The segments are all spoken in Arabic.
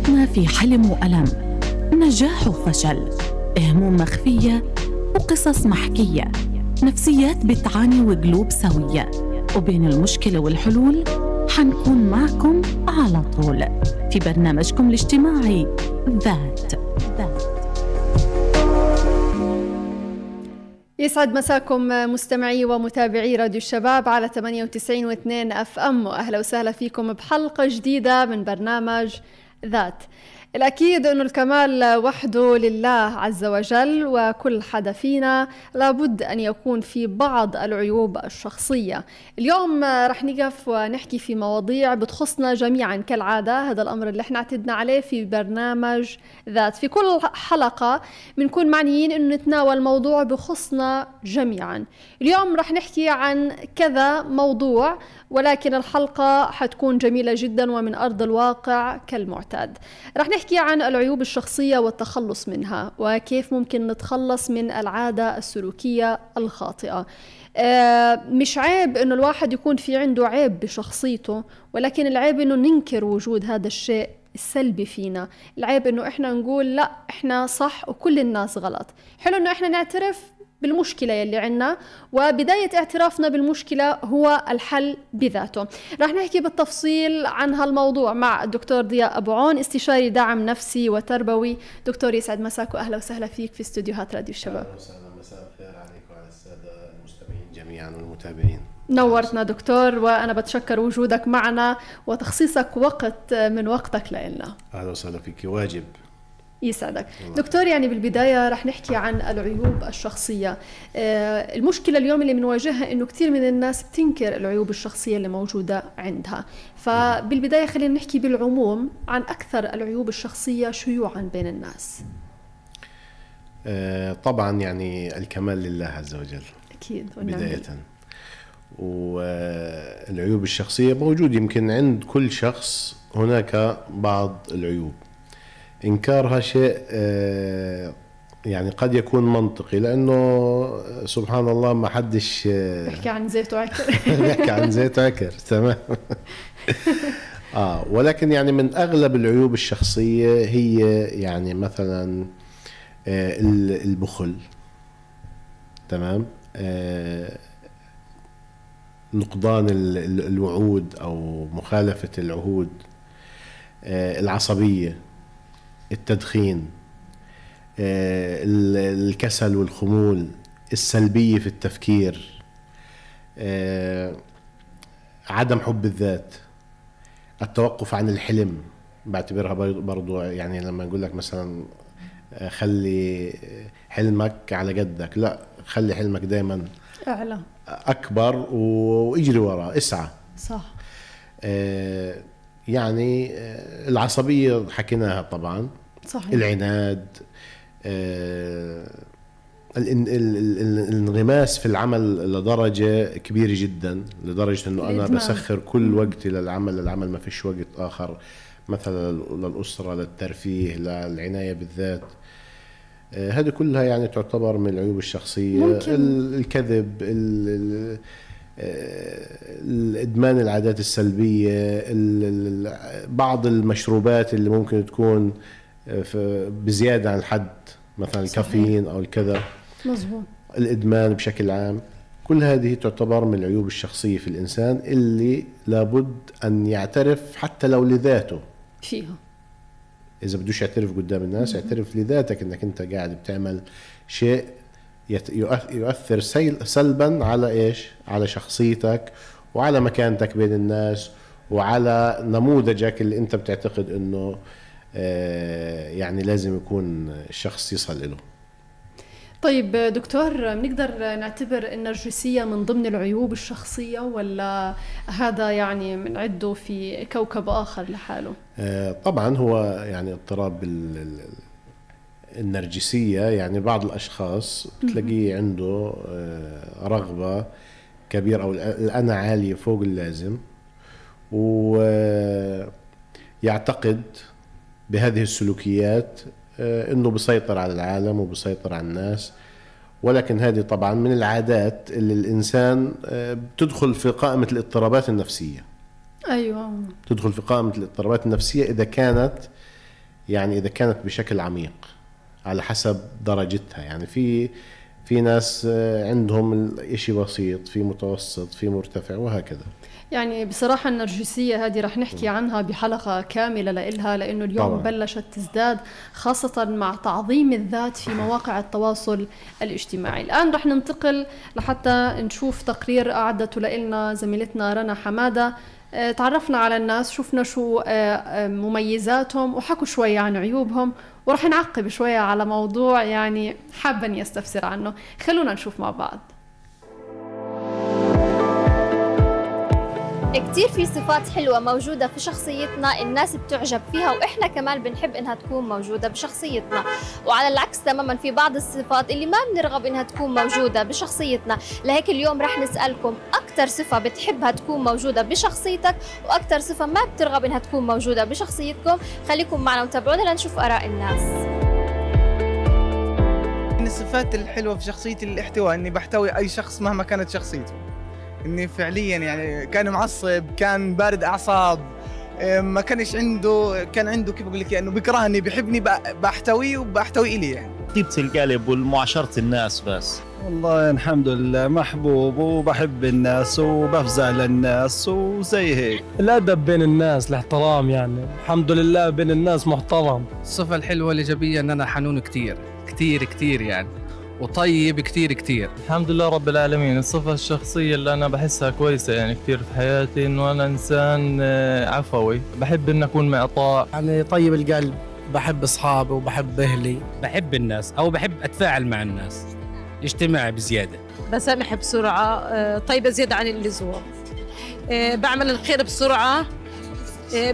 حياتنا في حلم وألم. نجاح وفشل. هموم مخفية وقصص محكية. نفسيات بتعاني وقلوب سوية. وبين المشكلة والحلول حنكون معكم على طول. في برنامجكم الاجتماعي ذات. ذات يسعد مساكم مستمعي ومتابعي راديو الشباب على 98 و2 أف أم. وأهلا وسهلا فيكم بحلقة جديدة من برنامج ذات. الأكيد أنه الكمال وحده لله عز وجل وكل حدا فينا لابد أن يكون في بعض العيوب الشخصية. اليوم رح نقف ونحكي في مواضيع بتخصنا جميعا كالعادة هذا الأمر اللي إحنا اعتدنا عليه في برنامج ذات. في كل حلقة بنكون معنيين أنه نتناول موضوع بخصنا جميعا. اليوم رح نحكي عن كذا موضوع ولكن الحلقة حتكون جميلة جدا ومن أرض الواقع كالمعتاد. رح نحكي عن العيوب الشخصية والتخلص منها وكيف ممكن نتخلص من العادة السلوكية الخاطئة. آه، مش عيب إنه الواحد يكون في عنده عيب بشخصيته ولكن العيب إنه ننكر وجود هذا الشيء السلبي فينا. العيب إنه إحنا نقول لا إحنا صح وكل الناس غلط. حلو إنه إحنا نعترف بالمشكلة يلي عنا وبداية اعترافنا بالمشكلة هو الحل بذاته. رح نحكي بالتفصيل عن هالموضوع مع الدكتور ضياء أبو عون استشاري دعم نفسي وتربوي. دكتور يسعد مساك وأهلا وسهلا فيك في استديوهات راديو الشباب. أهلا وسهلا مساء الخير عليك وعلى السادة المستمعين جميعا والمتابعين. نورتنا دكتور وأنا بتشكر وجودك معنا وتخصيصك وقت من وقتك لنا أهلا وسهلا فيك واجب. يسعدك دكتور يعني بالبداية رح نحكي عن العيوب الشخصية. آه، المشكلة اليوم اللي بنواجهها إنه كثير من الناس بتنكر العيوب الشخصية اللي موجودة عندها. فبالبداية خلينا نحكي بالعموم عن أكثر العيوب الشخصية شيوعا بين الناس. آه، طبعا يعني الكمال لله عز وجل. أكيد بداية. والعيوب الشخصية موجود. يمكن عند كل شخص هناك بعض العيوب. إنكارها شيء آه، يعني قد يكون منطقي لأنه سبحان الله ما حدش آه، بيحكي عن زيت وعكر. بيحكي عن زيت وعكر تمام. آه ولكن يعني من أغلب العيوب الشخصية هي يعني مثلا آه البخل تمام. آه نقضان الوعود أو مخالفة العهود آه العصبية. التدخين آه، الكسل والخمول السلبية في التفكير آه، عدم حب الذات التوقف عن الحلم بعتبرها برضو يعني لما نقول لك مثلا آه، خلي حلمك على قدك لا خلي حلمك دائما أعلى. أكبر واجري وراه اسعى. صح. يعني العصبية حكيناها طبعا. صحيح. العناد آه الانغماس في العمل لدرجة كبيرة جدا لدرجة إنه أنا بسخر كل وقتي للعمل للعمل ما فيش وقت آخر مثلا للأسرة للترفيه للعناية بالذات آه هذه كلها يعني تعتبر من العيوب الشخصية ممكن. الكذب الإدمان العادات السلبية بعض المشروبات اللي ممكن تكون بزيادة عن الحد مثلا الكافيين أو الكذا. مظبوط. الإدمان بشكل عام. كل هذه تعتبر من العيوب الشخصية في الإنسان اللي لابد أن يعترف حتى لو لذاته. فيها. إذا بدوش يعترف قدام الناس يعترف لذاتك إنك أنت قاعد بتعمل شيء يؤثر سلبا على إيش؟ على شخصيتك وعلى مكانتك بين الناس وعلى نموذجك اللي أنت بتعتقد إنه يعني لازم يكون الشخص يصل له طيب دكتور بنقدر نعتبر النرجسية من ضمن العيوب الشخصية ولا هذا يعني بنعده في كوكب آخر لحاله؟ آه، طبعا هو يعني اضطراب النرجسية يعني بعض الأشخاص تلاقيه عنده آه، رغبة كبيرة أو الأنا عالية فوق اللازم ويعتقد بهذه السلوكيات آه، إنه بيسيطر على العالم وبيسيطر على الناس. ولكن هذه طبعا من العادات اللي الإنسان آه، بتدخل في قائمة الاضطرابات النفسية. أيوه. تدخل في قائمة الاضطرابات النفسية إذا كانت يعني إذا كانت بشكل عميق على حسب درجتها. يعني في في ناس آه، عندهم الإشي بسيط في متوسط في مرتفع وهكذا. يعني بصراحة النرجسية هذه رح نحكي عنها بحلقة كاملة لإلها لأنه اليوم طبعا. بلشت تزداد خاصة مع تعظيم الذات في مواقع التواصل الاجتماعي. الآن رح ننتقل لحتى نشوف تقرير أعدته لنا زميلتنا رنا حمادة. آه، تعرفنا على الناس شفنا شو آه، مميزاتهم وحكوا شوي عن عيوبهم ورح نعقب شوية على موضوع يعني حابة أني أستفسر عنه. خلونا نشوف مع بعض. كتير في صفات حلوة موجودة في شخصيتنا الناس بتعجب فيها وإحنا كمان بنحب إنها تكون موجودة بشخصيتنا. وعلى العكس تماما في بعض الصفات اللي ما بنرغب إنها تكون موجودة بشخصيتنا. لهيك اليوم رح نسألكم أكثر صفة بتحبها تكون موجودة بشخصيتك وأكثر صفة ما بترغب إنها تكون موجودة بشخصيتكم. خليكم معنا وتابعونا لنشوف آراء الناس. من الصفات الحلوة في شخصيتي الاحتواء إني بحتوي أي شخص مهما كانت شخصيته. إني فعليا يعني كان معصب كان بارد أعصاب إيه، ما كانش عنده كان عنده كيف أقول لك إنه بيكرهني بيحبني بحتويه وبحتوي إلي يعني. طيبة القلب والمعاشرة الناس بس؟ والله الحمد لله محبوب وبحب الناس وبفزع للناس وزي هيك. الادب بين الناس الاحترام يعني. الحمد لله بين الناس محترم. الصفة الحلوة الإيجابية إن أنا حنون كتير كتير كتير يعني. وطيب كتير كتير. الحمد لله رب العالمين. الصفة الشخصية اللي أنا بحسها كويسة يعني كتير في حياتي إنه أنا إنسان آه، عفوي. بحب إن أكون معطاء. يعني طيب القلب. بحب أصحابي وبحب أهلي. بحب الناس أو بحب أتفاعل مع الناس. اجتماعي بزيادة. بسامح بسرعة آه، طيبة زيادة عن اللزوم آه، بعمل الخير بسرعة.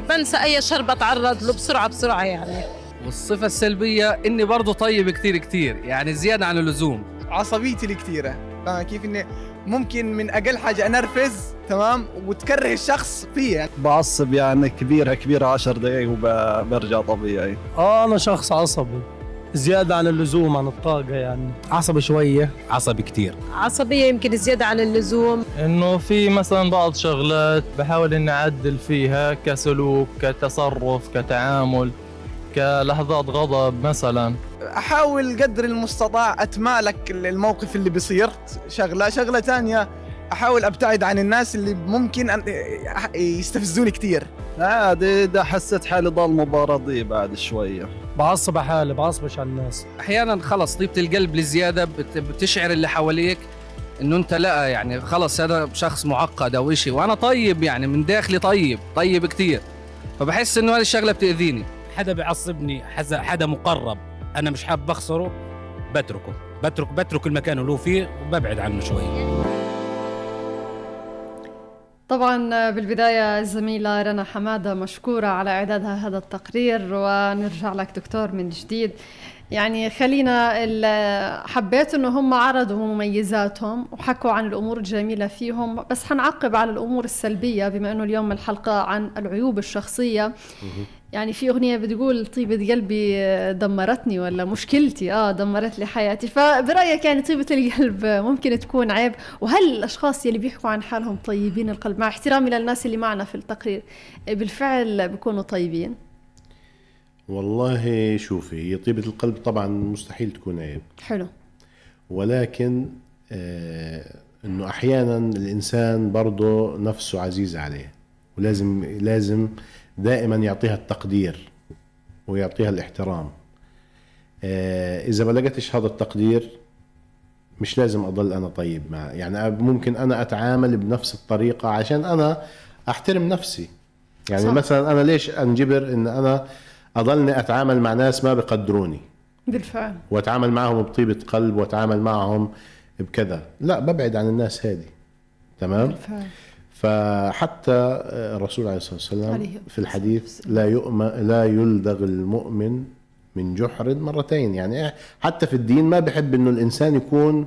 بنسى أي شر بتعرض له بسرعة بسرعة يعني. والصفة السلبية إني برضه طيب كثير كثير يعني زيادة عن اللزوم. عصبيتي الكثيرة فاهم كيف إني ممكن من أقل حاجة أنرفز تمام؟ وتكره الشخص فيه يعني. بعصب يعني كبيرة كبيرة عشر دقايق وبرجع طبيعي. آه أنا شخص عصبي. زيادة عن اللزوم عن الطاقة يعني. عصبي شوية. عصبي كتير. عصبية يمكن زيادة عن اللزوم. إنه في مثلا بعض شغلات بحاول إني أعدل فيها كسلوك كتصرف كتعامل. كلحظات غضب مثلا. أحاول قدر المستطاع أتمالك الموقف اللي بيصير. شغلة شغلة ثانية أحاول أبتعد عن الناس اللي ممكن أن يستفزوني كثير عادي إذا حسيت حالي ضل مباراة دي بعد شوية. بعصب حالي بعصبش على الناس. أحيانا خلص طيبة القلب لزيادة بتشعر اللي حواليك إنه أنت لا يعني خلص هذا شخص معقد أو شيء وأنا طيب يعني من داخلي طيب طيب كثير فبحس إنه هذه الشغلة بتأذيني. حدا بيعصبني حدا مقرب أنا مش حابب اخسره بتركه. بترك بترك المكان اللي هو فيه وببعد عنه شوي. طبعا بالبداية الزميلة رنا حمادة مشكورة على إعدادها هذا التقرير ونرجع لك دكتور من جديد. يعني خلينا حبيت إنه هم عرضوا مميزاتهم وحكوا عن الأمور الجميلة فيهم بس حنعقب على الأمور السلبية بما إنه اليوم الحلقة عن العيوب الشخصية. يعني في أغنية بتقول طيبة قلبي دمرتني ولا مشكلتي؟ آه دمرت لي حياتي. فبرأيك يعني طيبة القلب ممكن تكون عيب؟ وهل الأشخاص اللي بيحكوا عن حالهم طيبين القلب مع احترامي للناس اللي معنا في التقرير بالفعل بيكونوا طيبين؟ والله شوفي هي طيبة القلب طبعا مستحيل تكون عيب. حلو. ولكن آه إنه أحيانا الإنسان برضه نفسه عزيزة عليه. ولازم لازم دائما يعطيها التقدير ويعطيها الاحترام. آه إذا ما لقيتش هذا التقدير مش لازم أضل أنا طيب مع يعني ممكن أنا أتعامل بنفس الطريقة عشان أنا أحترم نفسي. يعني صح. مثلا أنا ليش أنجبر إن أنا أضلني أتعامل مع ناس ما بقدروني بالفعل. وأتعامل معهم بطيبة قلب وأتعامل معهم بكذا. لا ببعد عن الناس هذه. تمام؟ بالفعل. فحتى الرسول عليه الصلاة والسلام في الحديث لا يؤمن لا يلدغ المؤمن من جحر مرتين. يعني حتى في الدين ما بحب إنه الإنسان يكون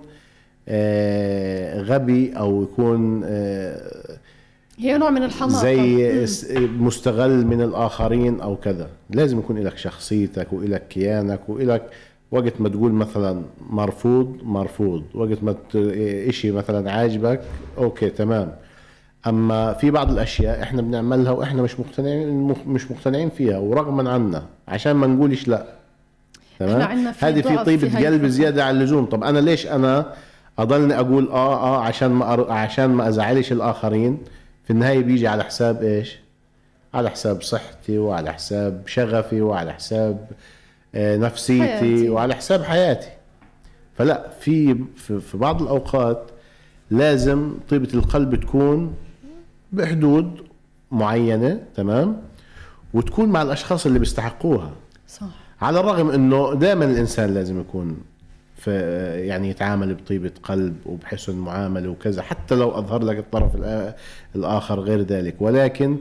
آه، غبي أو يكون آه، هي نوع من الحماقة. زي مستغل من الآخرين أو كذا. لازم يكون لك شخصيتك وإلك كيانك وإلك وقت ما تقول مثلا مرفوض مرفوض. وقت ما إشي مثلا عاجبك أوكي تمام. أما في بعض الأشياء إحنا بنعملها وإحنا مش مقتنعين مش مقتنعين فيها ورغما عنا عشان ما نقولش لأ. تمام؟ هذه في طيبة قلب. زيادة عن اللزوم. طب أنا ليش أنا أضلني أقول آه آه عشان ما أر... عشان ما أزعلش الآخرين؟ في النهاية بيجي على حساب إيش؟ على حساب صحتي وعلى حساب شغفي وعلى حساب آه، نفسيتي حياتي. وعلى حساب حياتي. فلأ في في في بعض الأوقات لازم طيبة القلب تكون بحدود معينة تمام؟ وتكون مع الأشخاص اللي بيستحقوها. صح. على الرغم إنه دائما الإنسان لازم يكون في يعني يتعامل بطيبة قلب وبحسن معاملة وكذا حتى لو أظهر لك الطرف الآخر غير ذلك. ولكن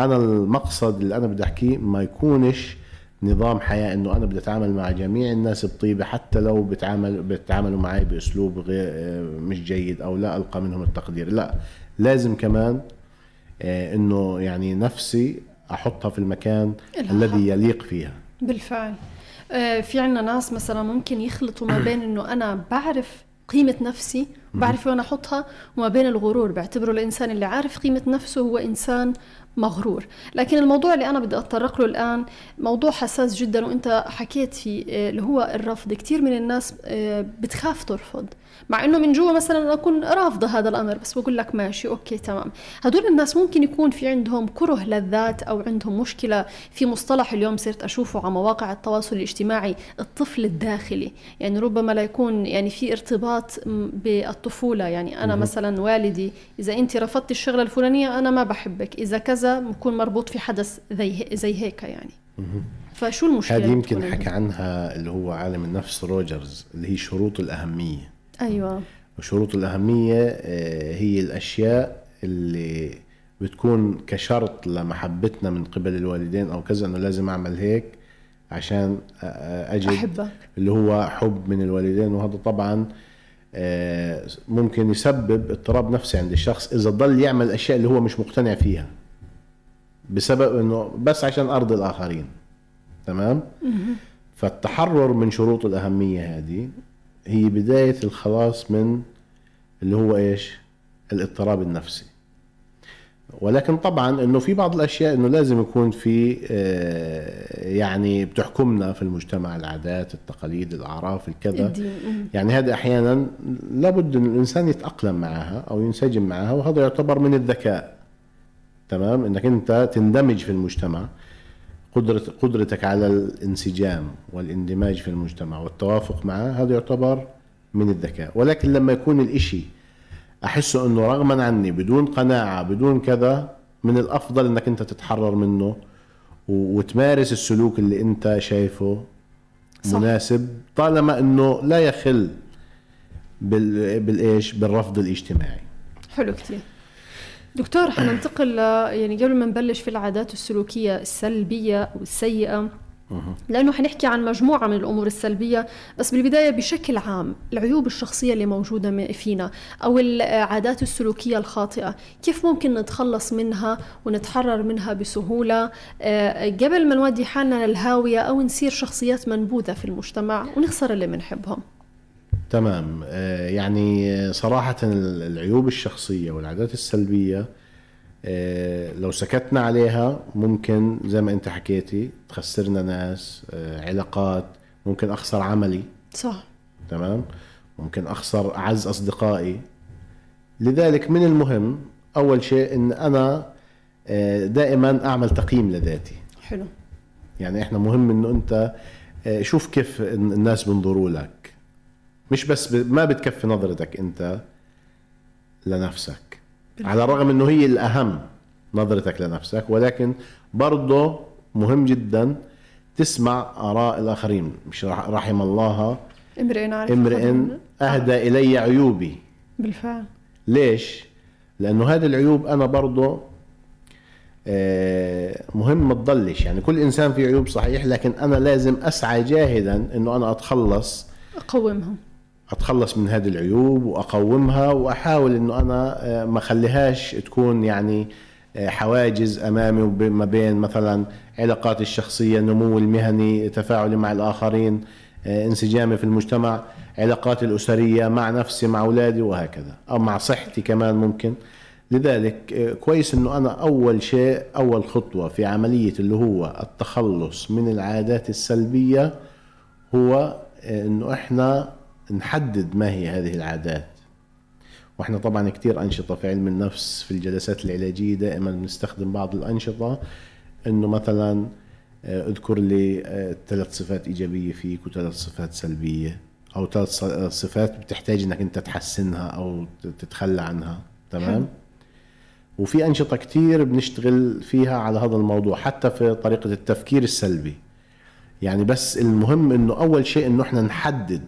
أنا المقصد اللي أنا بدي أحكيه ما يكونش نظام حياة إنه أنا بدي أتعامل مع جميع الناس بطيبة حتى لو بتعامل بتعاملوا معي بأسلوب غير مش جيد أو لا ألقى منهم التقدير. لا لازم كمان إنه يعني نفسي أحطها في المكان الذي يليق فيها. بالفعل. آه، في عنا ناس مثلا ممكن يخلطوا ما بين إنه أنا بعرف قيمة نفسي بعرف وين أحطها وما بين الغرور. بعتبره الإنسان اللي عارف قيمة نفسه هو إنسان مغرور. لكن الموضوع اللي أنا بدي أتطرق له الآن موضوع حساس جدا وإنت حكيت فيه آه، اللي هو الرفض. كثير من الناس آه، بتخاف ترفض. مع إنه من جوا مثلا أكون رافضة هذا الأمر بس بقول لك ماشي أوكي تمام. هدول الناس ممكن يكون في عندهم كره للذات أو عندهم مشكلة في مصطلح اليوم صرت أشوفه على مواقع التواصل الاجتماعي الطفل الداخلي. يعني ربما لا يكون يعني في ارتباط بالطفولة. يعني أنا. مثلا والدي إذا انت رفضتي الشغلة الفلانية أنا ما بحبك. إذا كذا بكون مربوط في حدث زي زي هيك يعني. فشو المشكلة هذه يمكن حكى عنها اللي هو عالم النفس روجرز اللي هي شروط الأهمية. أيوه. وشروط الأهمية آه، هي الأشياء اللي بتكون كشرط لمحبتنا من قبل الوالدين أو كذا إنه لازم أعمل هيك عشان أجد أحبك. اللي هو حب من الوالدين. وهذا طبعا آه، ممكن يسبب اضطراب نفسي عند الشخص إذا ضل يعمل الأشياء اللي هو مش مقتنع فيها بسبب إنه بس عشان أرضي الآخرين. تمام؟ فالتحرر من شروط الأهمية هذه هي بداية الخلاص من اللي هو إيش؟ الاضطراب النفسي. ولكن طبعا إنه في بعض الأشياء إنه لازم يكون في آه، يعني بتحكمنا في المجتمع العادات التقاليد الأعراف الكذا. يعني هذا أحيانا لابد إن الإنسان يتأقلم معها أو ينسجم معها وهذا يعتبر من الذكاء. تمام؟ إنك أنت تندمج في المجتمع. قدرة قدرتك على الانسجام والاندماج في المجتمع والتوافق معه هذا يعتبر من الذكاء. ولكن لما يكون الإشي احسه أنه رغما عني بدون قناعة بدون كذا من الأفضل إنك أنت تتحرر منه وتمارس السلوك اللي أنت شايفه صح. مناسب طالما أنه لا يخل بال بالإيش؟ بالرفض الاجتماعي. حلو كتير. دكتور حننتقل ل- يعني قبل ما نبلش في العادات السلوكية السلبية والسيئة لأنه حنحكي عن مجموعة من الأمور السلبية بس بالبداية بشكل عام العيوب الشخصية اللي موجودة م- فينا أو العادات السلوكية الخاطئة كيف ممكن نتخلص منها ونتحرر منها بسهولة؟ آه، قبل ما نودي حالنا للهاوية أو نصير شخصيات منبوذة في المجتمع ونخسر اللي بنحبهم تمام. آه، يعني صراحة ال- العيوب الشخصية والعادات السلبية آه، لو سكتنا عليها ممكن زي ما انت حكيتي تخسرنا ناس آه، علاقات ممكن أخسر عملي. صح. تمام. ممكن أخسر أعز أصدقائي. لذلك من المهم أول شيء إن أنا دائما أعمل تقييم لذاتي. حلو. يعني إحنا مهم إنه أنت شوف كيف الناس بينظروا لك. مش بس ب... ما بتكفي نظرتك انت لنفسك. على الرغم انه هي الأهم نظرتك لنفسك ولكن برضه مهم جدا تسمع آراء الآخرين. مش رح- رحم الله امرئ امرئ. أهدى إلي عيوبي. بالفعل. ليش؟ لأنه هذه العيوب أنا برضه آه، مهم ما تضلش. يعني كل إنسان فيه عيوب صحيح لكن أنا لازم أسعى جاهدا إنه أنا أتخلص أقومهم. أتخلص من هذه العيوب وأقومها وأحاول إنه أنا آه، ما أخليهاش تكون يعني آه، حواجز أمامي وما بين مثلا علاقاتي الشخصية نمو المهني تفاعلي مع الآخرين آه، انسجامي في المجتمع علاقاتي الأسرية مع نفسي مع أولادي وهكذا أو مع صحتي كمان ممكن. لذلك كويس إنه أنا أول شيء أول خطوة في عملية اللي هو التخلص من العادات السلبية هو إنه إحنا نحدد ما هي هذه العادات. وإحنا طبعا كثير أنشطة في علم النفس في الجلسات العلاجية دائما بنستخدم بعض الأنشطة. إنه مثلا آه، أذكر لي ثلاث صفات إيجابية فيك وثلاث صفات سلبية أو ثلاث صفات بتحتاج إنك أنت تحسنها أو تتخلى عنها. تمام؟ وفي أنشطة كتير بنشتغل فيها على هذا الموضوع حتى في طريقة التفكير السلبي. يعني بس المهم إنه أول شيء إنه إحنا نحدد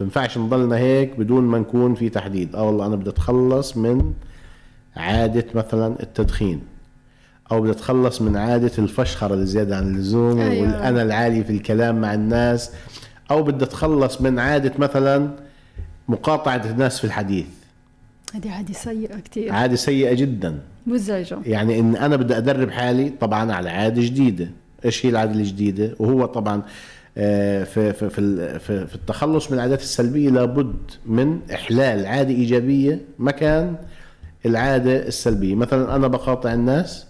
بنفعش نضلنا هيك بدون ما نكون في تحديد. آه والله أنا بدي أتخلص من عادة مثلا التدخين أو بدي أتخلص من عادة الفشخرة الزيادة عن اللزوم أيوة. والأنا العالي في الكلام مع الناس أو بدي أتخلص من عادة مثلا مقاطعة الناس في الحديث. هذه عادة سيئة كثير عادة سيئة جدا. مزعجة. يعني إن أنا بدي أدرب حالي طبعا على عادة جديدة. إيش هي العادة الجديدة؟ وهو طبعا في في في في التخلص من العادات السلبية لابد من إحلال عادة إيجابية مكان العادة السلبية. مثلا أنا بقاطع الناس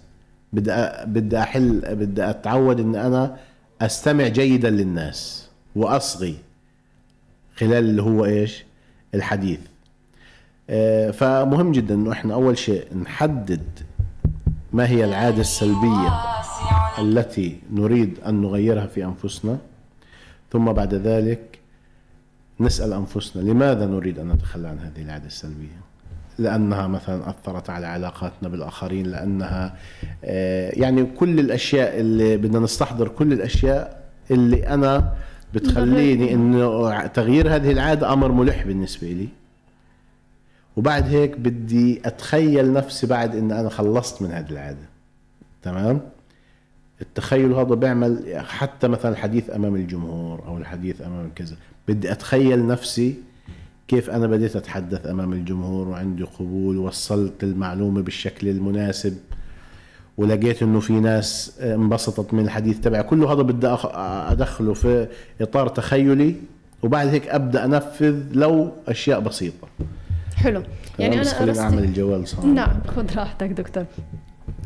بدي بدي أحل بدي أتعود إن أنا أستمع جيدا للناس وأصغي خلال اللي هو إيش؟ الحديث. آه، فمهم جدا إنه إحنا أول شيء نحدد ما هي العادة السلبية التي نريد أن نغيرها في أنفسنا. ثم بعد ذلك نسأل أنفسنا لماذا نريد أن نتخلى عن هذه العاده السلبية؟ لأنها مثلا أثرت على علاقاتنا بالآخرين لأنها آه، يعني كل الأشياء اللي بدنا نستحضر كل الأشياء اللي أنا بتخليني إنه تغيير هذه العاده أمر ملح بالنسبة لي. وبعد هيك بدي أتخيل نفسي بعد ان أنا خلصت من هذه العاده تمام؟ التخيل هذا بيعمل حتى مثلا الحديث أمام الجمهور أو الحديث أمام كذا. بدي أتخيل نفسي كيف أنا بديت أتحدث أمام الجمهور وعندي قبول وصلت المعلومة بالشكل المناسب ولقيت إنه في ناس انبسطت من الحديث تبعي. كله هذا بدي أدخله في إطار تخيلي وبعد هيك أبدأ أنفذ لو أشياء بسيطة. حلو. يعني أنا خلينا اعمل الجوال صار نعم خذ راحتك دكتور.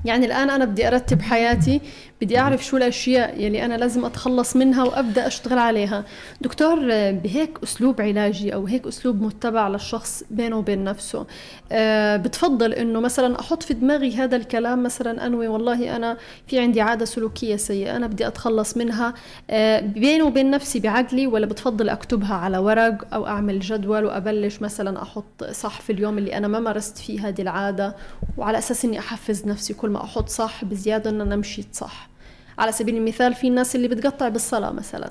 يعني الآن أنا بدي أرتب حياتي بدي أعرف شو الأشياء يلي أنا لازم أتخلص منها وأبدأ أشتغل عليها. دكتور بهيك أسلوب علاجي أو هيك أسلوب متبع للشخص بينه وبين نفسه أه بتفضل أنه مثلا أحط في دماغي هذا الكلام مثلا أنوي والله أنا في عندي عادة سلوكية سيئة أنا بدي أتخلص منها أه بيني وبين نفسي بعقلي ولا بتفضل أكتبها على ورق أو أعمل جدول وأبلش مثلا أحط صح في اليوم اللي أنا ما مارست فيه هذه العادة وعلى أساس أني أحفز نفسي كل ما أحط صح بزيادة إن أنا مشيت صح؟ على سبيل المثال في الناس اللي بتقطع بالصلاة مثلا.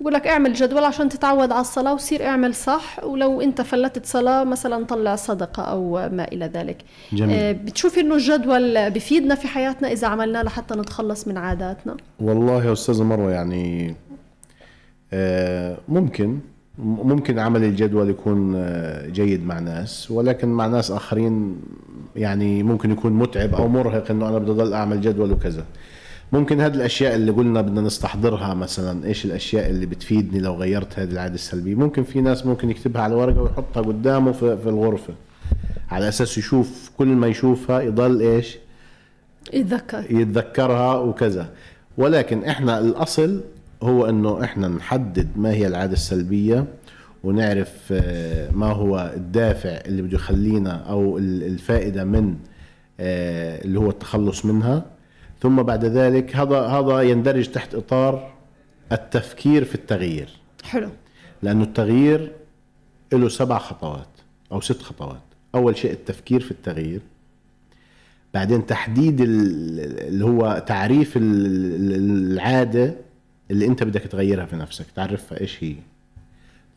بقول لك اعمل جدول عشان تتعود على الصلاة وصير اعمل صح ولو انت فلتت صلاة مثلا طلع صدقة أو ما إلى ذلك. جميل. آه بتشوف إنه الجدول بفيدنا في حياتنا إذا عملناه لحتى نتخلص من عاداتنا؟ والله يا أستاذة مروه يعني آه ممكن ممكن عمل الجدول يكون آه، جيد مع ناس ولكن مع ناس آخرين يعني ممكن يكون متعب أو مرهق إنه أنا بدي أضل أعمل جدول وكذا. ممكن هذه الأشياء اللي قلنا بدنا نستحضرها مثلا إيش الأشياء اللي بتفيدني لو غيرت هذه العادة السلبية؟ ممكن في ناس ممكن يكتبها على ورقه ويحطها قدامه في, في الغرفة. على أساس يشوف كل ما يشوفها يضل إيش؟ يتذكر. يتذكرها وكذا. ولكن إحنا الأصل هو إنه إحنا نحدد ما هي العادة السلبية ونعرف آه، ما هو الدافع اللي بده يخلينا أو الفائدة من آه، اللي هو التخلص منها. ثم بعد ذلك هذا هذا يندرج تحت إطار التفكير في التغيير. حلو. لأنه التغيير له سبع خطوات أو ست خطوات. أول شيء التفكير في التغيير. بعدين تحديد اللي هو تعريف العادة اللي أنت بدك تغيرها في نفسك تعرفها إيش هي.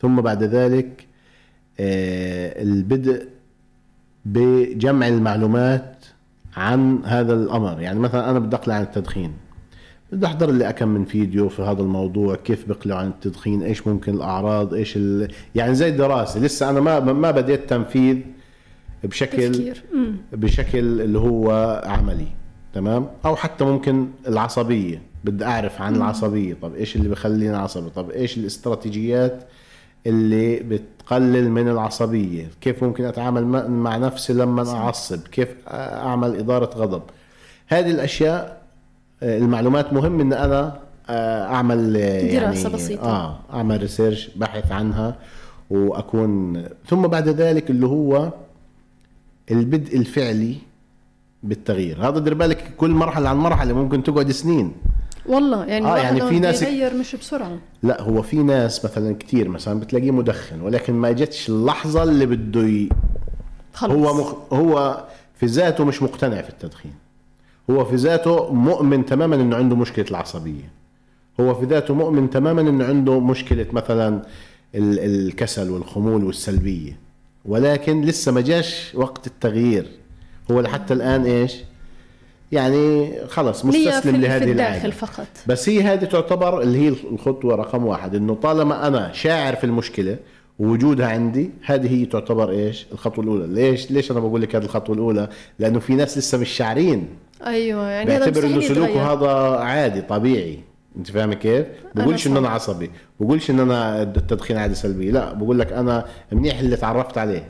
ثم بعد ذلك آه، البدء بجمع المعلومات عن هذا الأمر. يعني مثلا أنا بدي أقلع عن التدخين. بدي أحضر لي كم من فيديو في هذا الموضوع كيف بقلعوا عن التدخين إيش ممكن الأعراض إيش ال... يعني زي دراسه لسه أنا ما ما بديت تنفيذ بشكل تفكير. بشكل اللي هو عملي. تمام؟ أو حتى ممكن العصبية. بدي أعرف عن العصبية. طب إيش اللي بخليني عصبي؟ طب إيش الاستراتيجيات اللي بتقلل من العصبية. كيف ممكن أتعامل مع- نفسي لما أعصب؟ كيف أعمل إدارة غضب؟ هذه الأشياء آه، المعلومات مهم إن أنا آه، أعمل آه، دراسة يعني بسيطة. آه أعمل ريسيرش بحث عنها وأكون ثم بعد ذلك اللي هو البدء الفعلي بالتغيير. هذا دير بالك كل مرحلة عن مرحلة ممكن تقعد سنين. والله يعني آه، يعني في ناس- بيغير مش بسرعة. لا هو في ناس مثلا كتير مثلا بتلاقيه مدخن ولكن ما جتش اللحظة اللي بده ي... خلص. هو مخ... هو في ذاته مش مقتنع في التدخين. هو في ذاته مؤمن تماما إنه عنده مشكلة العصبية. هو في ذاته مؤمن تماما إنه عنده مشكلة مثلا ال... الكسل والخمول والسلبية. ولكن لسه ما جاش وقت التغيير. هو لحتى الآن إيش؟ يعني خلص مستسلم لهذه في العادة الداخل فقط. بس هي هذه تعتبر اللي هي الخطوة رقم واحد إنه طالما أنا شاعر في المشكلة ووجودها عندي هذه هي تعتبر إيش؟ الخطوة الأولى. ليش؟ ليش أنا بقول لك هذه الخطوة الأولى؟ لأنه في ناس لسه مش شاعرين. أيوه يعني بيعتبر إنه سلوكه هذا عادي طبيعي. أنت فاهم كيف؟ بقولش إنه أنا. عصبي. بقولش ان أنا التدخين عادي سلبي. لا بقول لك أنا منيح اللي تعرفت عليه.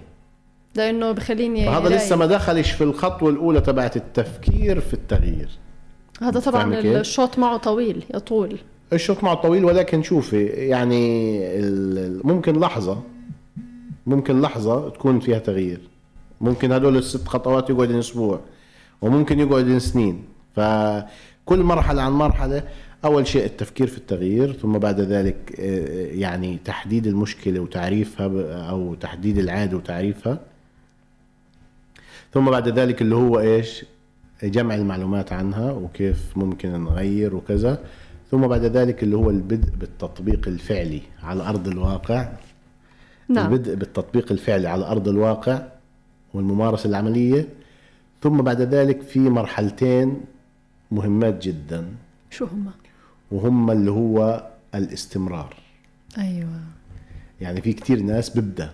لأنه بخليني رايق. لسه ما دخلش في الخطوة الأولى تبعت التفكير في التغيير. هذا طبعا؟ الشوط معه طويل يطول الشوط معه طويل ولكن شوفي يعني ممكن لحظة ممكن لحظة تكون فيها تغيير. ممكن هدول الست خطوات يقعد أسبوع وممكن يقعد سنين. فكل مرحلة عن مرحلة أول شيء التفكير في التغيير ثم بعد ذلك آه، يعني تحديد المشكلة وتعريفها أو تحديد العادة وتعريفها. ثم بعد ذلك اللي هو إيش؟ جمع المعلومات عنها وكيف ممكن نغير وكذا. ثم بعد ذلك اللي هو البدء بالتطبيق الفعلي على أرض الواقع. نعم. البدء بالتطبيق الفعلي على أرض الواقع والممارسة العملية. ثم بعد ذلك في مرحلتين مهمات جدا. شو هم وهم اللي هو الاستمرار. أيوه. يعني في كتير ناس ببدأ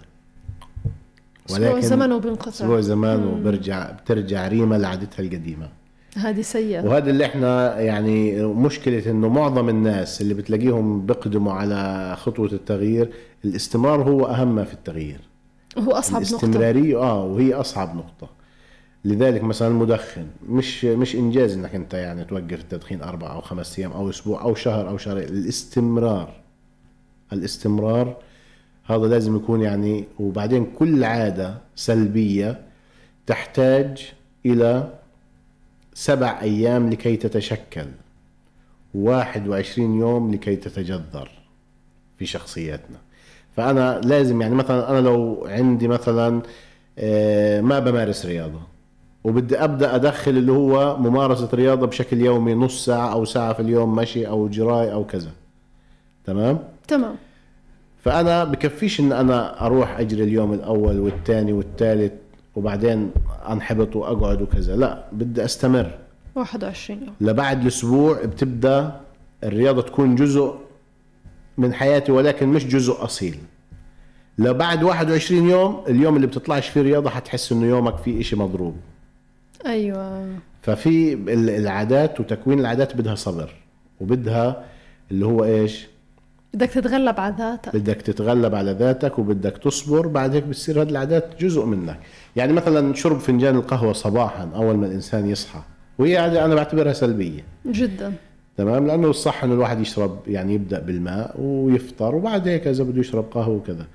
أسبوع زمنه بينقطع. أسبوع زمان مم. وبرجع بترجع ريما لعادتها القديمة. هذه سيئة. وهذا اللي إحنا يعني مشكلة انه معظم الناس اللي بتلاقيهم بيقدموا على خطوة التغيير الاستمرار هو أهم ما في التغيير. هو أصعب نقطة. الاستمرارية آه وهي أصعب نقطة. لذلك مثلا المدخن مش مش إنجاز إنك أنت يعني توقف التدخين أربع أو خمس أيام أو أسبوع أو شهر أو شهرين. الاستمرار. الاستمرار هذا لازم يكون يعني وبعدين كل عادة سلبية تحتاج إلى سبع أيام لكي تتشكل واحد وعشرين يوم لكي تتجذر في شخصياتنا. فأنا لازم يعني مثلا أنا لو عندي مثلا آه، ما بمارس رياضة وبدي أبدأ أدخل اللي هو ممارسة رياضة بشكل يومي نص ساعة أو ساعة في اليوم مشي أو جراي أو كذا. تمام؟ تمام. فأنا بكفيش إن أنا أروح أجري اليوم الأول والثاني والثالث وبعدين أنحبط وأقعد وكذا. لا بدي أستمر. 21 يوم. لبعد الأسبوع بتبدأ الرياضة تكون جزء من حياتي ولكن مش جزء أصيل. لبعد 21 يوم اليوم اللي بتطلعش فيه رياضة حتحس إنه يومك فيه إشي مضروب. أيوه. ففي ال- العادات وتكوين العادات بدها صبر وبدها اللي هو إيش؟ بدك تتغلب على ذاتك. بدك تتغلب على ذاتك وبدك تصبر بعد هيك بتصير هذه العادات جزء منك. يعني مثلا شرب فنجان القهوة صباحا أول ما الإنسان يصحى وهي عادة أنا بعتبرها سلبية. جدا. تمام؟ لأنه الصح إنه الواحد يشرب يعني يبدأ بالماء ويفطر وبعد هيك إذا بده يشرب قهوة وكذا.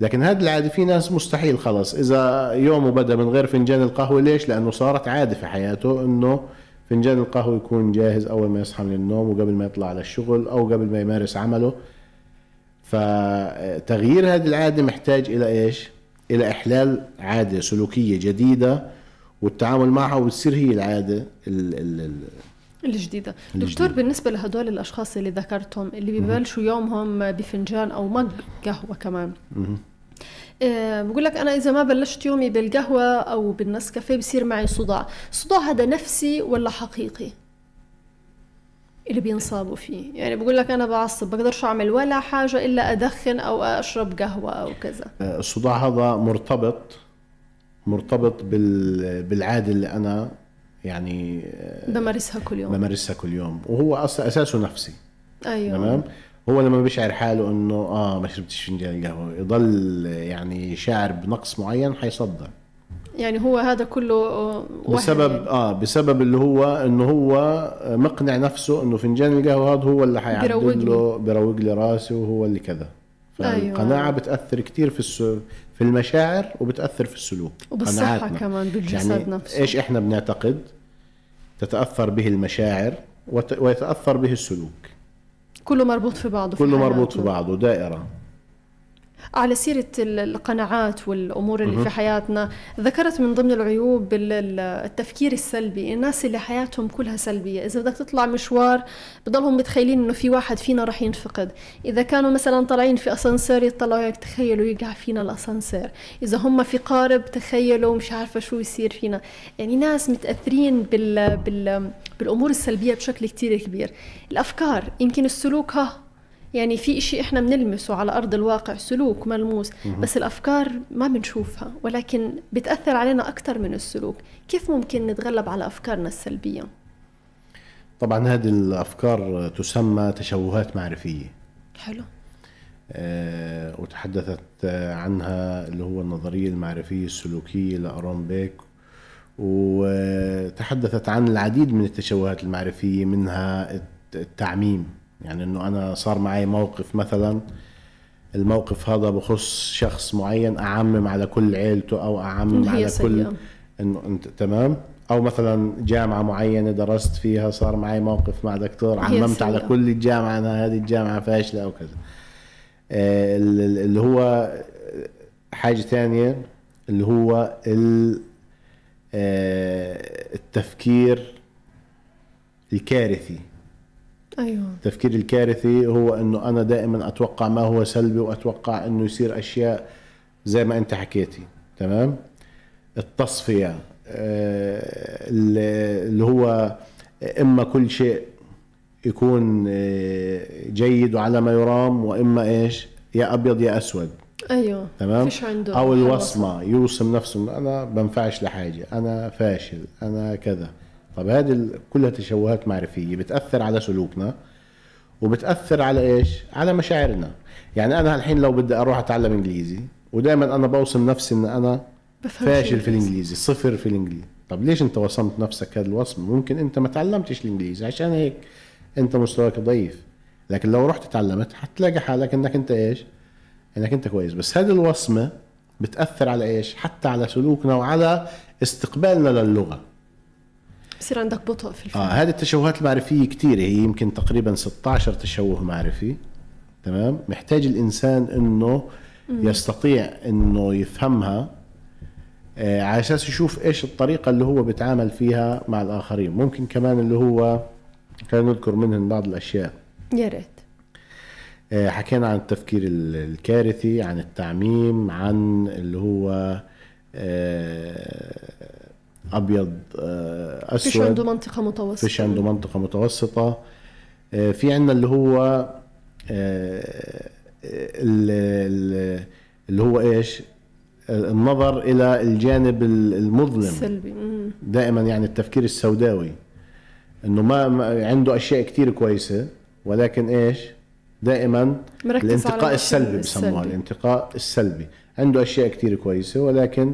لكن هذا العادة في ناس مستحيل خلص. إذا يومه بدا من غير فنجان القهوة ليش؟ لأنه صارت عادة في حياته إنه فنجان القهوة يكون جاهز أول ما يصحى من النوم وقبل ما يطلع على الشغل أو قبل ما يمارس عمله. فتغيير هذه العادة محتاج إلى إيش؟ إلى إحلال عادة سلوكية جديدة والتعامل معها وتصير هي العادة ال ال ال الجديدة. الجديدة. دكتور بالنسبة لهدول الأشخاص اللي ذكرتهم اللي ببلشوا يومهم بفنجان أو مج قهوة كمان. مهم. آه، بقول لك أنا إذا ما بلشت يومي بالقهوة أو بالنسكافيه بصير معي صداع. الصداع هذا نفسي ولا حقيقي؟ اللي بينصابوا فيه. يعني بقول لك أنا بعصب بقدرش أعمل ولا حاجة إلا أدخن أو أشرب قهوة أو كذا. الصداع هذا مرتبط مرتبط بال بالعادة اللي أنا يعني بمارسها كل يوم. بمارسها كل يوم. وهو أص- أساسه نفسي. أيوة. تمام؟ هو لما بيشعر حاله إنه آه ما شربتش فنجان قهوة يضل يعني شاعر بنقص معين حيصدع. يعني هو هذا كله بسبب يعني. آه بسبب اللي هو إنه هو مقنع نفسه إنه فنجان القهوة هذا هو اللي حيعدل. له بيروق لي راسي وهو اللي كذا فالقناعة أيوة. بتأثر كثير في الس... في المشاعر وبتأثر في السلوك وبالصحة قناعاتنا. كمان بالجسد يعني نفسه إيش إحنا بنعتقد تتأثر به المشاعر وت... ويتأثر به السلوك كله مربوط في بعضه في كله مربوط في. بعضه دائرة على سيرة ال- القناعات والأمور اللي. في حياتنا ذكرت من ضمن العيوب ال- ال- التفكير السلبي. الناس اللي حياتهم كلها سلبية إذا بدك تطلع مشوار بضلهم متخيلين إنه في واحد فينا رح ينفقد. إذا كانوا مثلا طالعين في أسانسير يطلعوا هيك تخيلوا يقع فينا الأسانسير. إذا هم في قارب تخيلوا مش عارفة شو يصير فينا. يعني ناس متأثرين بال بال بالأمور السلبية بشكل كتير كبير. الأفكار يمكن السلوك ها يعني في إشي إحنا بنلمسه على أرض الواقع سلوك ملموس. بس الأفكار ما بنشوفها ولكن بتأثر علينا أكثر من السلوك. كيف ممكن نتغلب على أفكارنا السلبية؟ طبعا هذه الأفكار تسمى تشوهات معرفية. حلو. آه، وتحدثت عنها اللي هو النظرية المعرفية السلوكية لأرون بيك. وتحدثت عن العديد من التشوهات المعرفية منها الت- التعميم. يعني إنه أنا صار معي موقف مثلا الموقف هذا بخص شخص معين أعمم على كل عيلته أو أعمم على كل. إنه أنت تمام أو مثلا جامعة معينة درست فيها صار معي موقف مع دكتور عممت على. كل الجامعة أنا هذه الجامعة فاشلة أو كذا آه، ال- ال- اللي هو حاجة ثانية اللي هو ال- آه، التفكير الكارثي أيوه. التفكير الكارثي هو إنه أنا دائما أتوقع ما هو سلبي وأتوقع إنه يصير أشياء زي ما أنت حكيتي تمام؟ التصفية آه، اللي هو إما كل شيء يكون آه، جيد وعلى ما يرام وإما إيش؟ يا أبيض يا أسود أيوه. تمام؟ فيش عنده أو الوصمة يوصم نفسه أنا بنفعش لحاجة أنا فاشل أنا كذا. طب هذه كلها تشوهات معرفية بتأثر على سلوكنا وبتأثر على إيش؟ على مشاعرنا. يعني أنا الحين لو بدي أروح أتعلم إنجليزي ودائما أنا بوصم نفسي إن أنا فاشل في. الإنجليزي صفر في الإنجليزي. طب ليش أنت وصمت نفسك هذا الوصم؟ ممكن أنت ما تعلمتش الإنجليزي عشان هيك أنت مستواك ضعيف. لكن لو رحت تعلمت حتلاقي حالك إنك أنت إيش؟ إنك أنت كويس. بس هذه الوصمة بتأثر على إيش؟ حتى على سلوكنا وعلى استقبالنا للغة. بصير عندك بطء في الفهم آه هذه التشوهات المعرفية كثير هي يمكن تقريبا 16 تشوه معرفي تمام؟ محتاج الإنسان إنه مم. يستطيع إنه يفهمها آه على أساس يشوف إيش الطريقة اللي هو بيتعامل فيها مع الآخرين. ممكن كمان اللي هو خلينا نذكر منهم بعض الأشياء. يا ريت. آه، حكينا عن التفكير ال- الكارثي عن التعميم عن اللي هو آه، أبيض آه، فيش اسود عنده منطقة متوسطة. فيش عنده منطقة متوسطة. آه، في عندنا اللي هو آه، ال- ال- اللي هو إيش؟ النظر إلى الجانب ال- المظلم. سلبي مم. دائما يعني التفكير السوداوي. إنه ما ما- عنده أشياء كتير كويسة ولكن إيش؟ دائما الانتقاء السلبي بسموها السلبي. الانتقاء السلبي. عنده أشياء كتير كويسة ولكن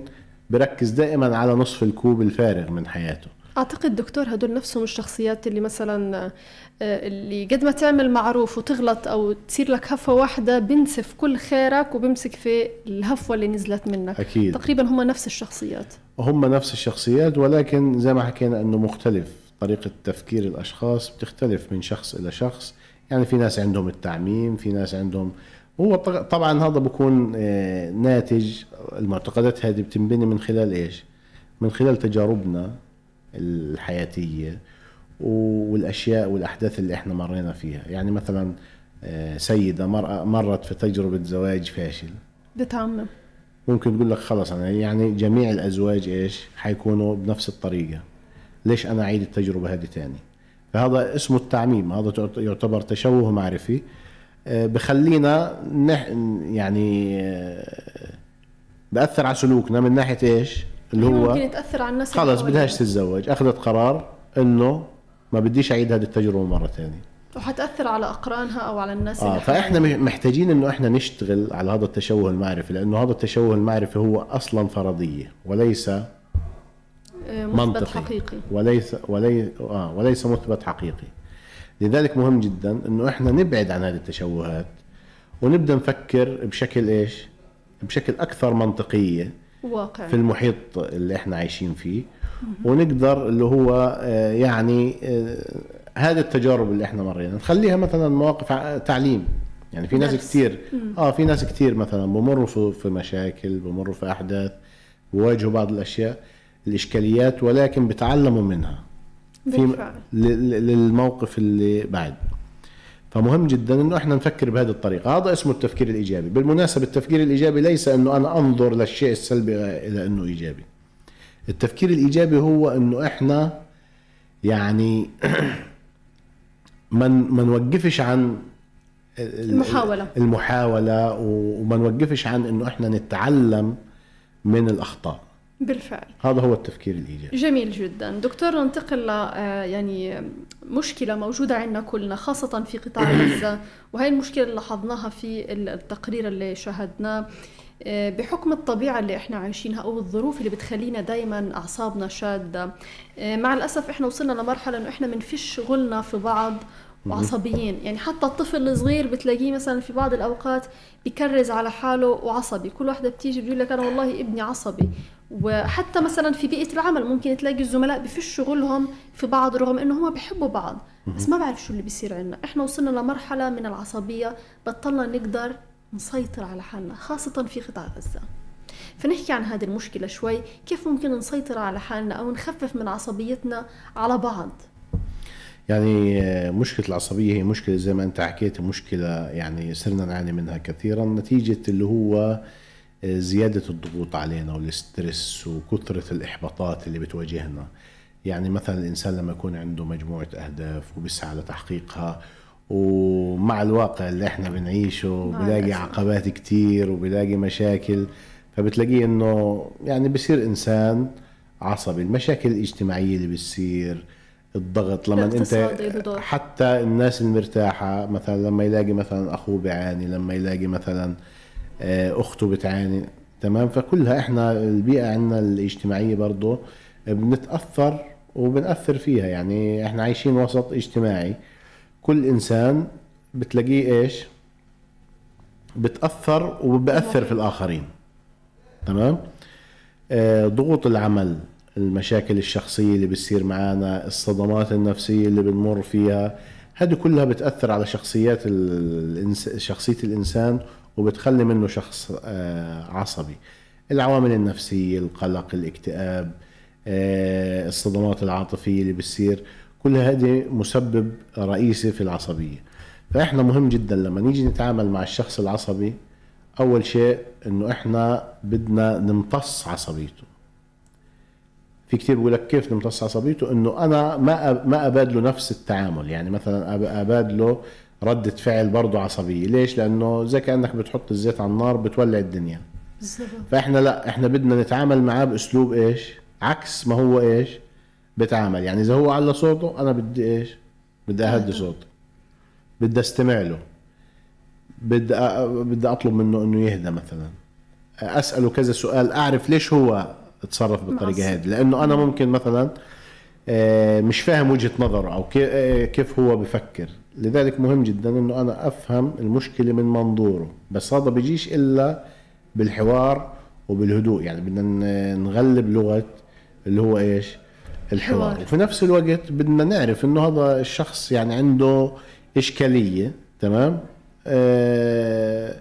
بركز دائما على نصف الكوب الفارغ من حياته. أعتقد دكتور هدول نفسهم الشخصيات اللي مثلا آه، اللي قد ما تعمل معروف وتغلط أو تصير لك هفوة واحدة بنسف كل خيرك وبمسك في الهفوة اللي نزلت منك. أكيد. تقريبا هم نفس الشخصيات. هم نفس الشخصيات ولكن زي ما حكينا إنه مختلف. طريقة تفكير الأشخاص بتختلف من شخص إلى شخص. يعني في ناس عندهم التعميم في ناس عندهم هو طبعا هذا بكون آه، ناتج المعتقدات هذه بتنبني من خلال إيش؟ من خلال تجاربنا الحياتية والأشياء والأحداث اللي إحنا مرينا فيها. يعني مثلا آه، سيدة مر- مرت في تجربة زواج فاشل. بتعمم. ممكن تقول لك خلص أنا يعني جميع الأزواج إيش؟ حيكونوا بنفس الطريقة. ليش أنا أعيد التجربة هذه تاني؟ فهذا اسمه التعميم. هذا يعتبر تشوه معرفي. بخلينا نح يعني آه، بأثر على سلوكنا من ناحية إيش؟ اللي هو ممكن يتأثر على الناس خلص. بدهاش تتزوج أخذت قرار إنه ما بديش أعيد هذه التجربة مرة ثانية وحتأثر على أقرانها أو على الناس حواليها. مح- محتاجين إنه إحنا نشتغل على هذا التشوه المعرفي لأنه هذا التشوه المعرفي هو أصلا فرضية وليس آه، مثبت منطقي. حقيقي. وليس ولي آه وليس مثبت حقيقي. لذلك مهم جدا إنه إحنا نبعد عن هذه التشوهات ونبدأ نفكر بشكل إيش؟ بشكل أكثر منطقية واقعي. في المحيط اللي إحنا عايشين فيه. ونقدر اللي هو آه، يعني آه، هذه التجارب اللي إحنا مرينا. نخليها مثلا مواقف تعليم. يعني في ناس. كثير مم. آه في ناس كثير مثلا بمروا في في مشاكل بمروا في أحداث بواجهوا بعض الأشياء الإشكاليات ولكن بتعلموا منها. في للموقف اللي بعد. فمهم جدا إنه إحنا نفكر بهذه الطريقة. هذا اسمه التفكير الإيجابي. بالمناسبة التفكير الإيجابي ليس إنه أنا أنظر للشيء السلبي إلى إنه إيجابي. التفكير الإيجابي هو إنه إحنا يعني ما ما نوقفش عن ال- المحاولة. المحاولة وما نوقفش عن إنه إحنا نتعلم من الأخطاء. بالفعل. هذا هو التفكير الإيجابي. جميل جدا. دكتور ننتقل ل آه، يعني مشكلة موجودة عندنا كلنا خاصة في قطاع غزة وهي المشكلة اللي لاحظناها في التقرير اللي شاهدناه. آه، بحكم الطبيعة اللي إحنا عايشينها أو الظروف اللي بتخلينا دايما أعصابنا شادة آه، مع الأسف إحنا وصلنا لمرحلة إنه إحنا منفش غلنا في بعض وعصبيين يعني حتى الطفل الصغير بتلاقيه مثلا في بعض الأوقات بيكرز على حاله وعصبي. كل واحدة بتيجي بيقول لك أنا والله ابني عصبي. وحتى مثلا في بيئة العمل ممكن تلاقي الزملاء بفشوا غلهم في بعض رغم إنه هم بيحبوا بعض بس ما بعرف شو اللي بيصير عندنا. إحنا وصلنا لمرحلة من العصبية بطلنا نقدر نسيطر على حالنا خاصة في قطاع غزة. فنحكي عن هذه المشكلة شوي كيف ممكن نسيطر على حالنا أو نخفف من عصبيتنا على بعض؟ يعني آه، مشكلة العصبية هي مشكلة زي ما أنت حكيت مشكلة يعني صرنا نعاني منها كثيرا نتيجة اللي هو زيادة الضغوط علينا والسترس وكثرة الإحباطات اللي بتواجهنا يعني مثلا الإنسان لما يكون عنده مجموعة أهداف وبيسعى لتحقيقها ومع الواقع اللي إحنا بنعيشه بلاقي. عقبات كتير وبلاقي مشاكل فبتلاقيه إنه يعني بصير إنسان عصبي المشاكل الاجتماعية اللي بتصير الضغط لما أنت. حتى الناس المرتاحة مثلا لما يلاقي مثلا أخوه بيعاني لما يلاقي مثلا آه، أخته بتعاني. تمام؟ فكلها إحنا البيئة عندنا الاجتماعية برضو بنتأثر وبنأثر فيها. يعني إحنا عايشين وسط اجتماعي. كل إنسان بتلاقيه إيش؟ بتأثر وبأثر في الآخرين. تمام؟ آه، ضغوط العمل المشاكل الشخصية اللي بتصير معنا الصدمات النفسية اللي بنمر فيها هذه كلها بتأثر على شخصيات الإنس... شخصية الإنسان وبتخلي منه شخص آه، عصبي. العوامل النفسية القلق الاكتئاب آه، الصدمات العاطفية اللي بتصير كل هذه مسبب رئيسي في العصبية. فإحنا مهم جدا لما نيجي نتعامل مع الشخص العصبي أول شيء إنه إحنا بدنا نمتص عصبيته. في كتير بيقول لك كيف نمتص عصبيته؟ إنه أنا ما ما أبادله نفس التعامل. يعني مثلا أبادله ردة فعل برضه عصبية. ليش؟ لأنه زي كأنك بتحط الزيت على النار بتولع الدنيا. بالضبط. فإحنا لا إحنا بدنا نتعامل معاه بأسلوب إيش؟ عكس ما هو إيش؟ بتعامل. يعني إذا هو على صوته أنا بدي إيش؟ بدي أهدي صوته. بدي أستمع له. بدي أ- بدي أطلب منه إنه يهدى مثلا. أسأله كذا سؤال أعرف ليش هو تصرف بالطريقة معصب. هذه. لأنه أنا ممكن مثلا آه، مش فاهم وجهة نظره كي- آه، كيف هو بفكر. لذلك مهم جدا إنه أنا أفهم المشكلة من منظوره بس هذا بيجيش إلا بالحوار وبالهدوء يعني بدنا نغلب لغة اللي هو إيش الحوار حوار. وفي نفس الوقت بدنا نعرف إنه هذا الشخص يعني عنده إشكالية تمام آه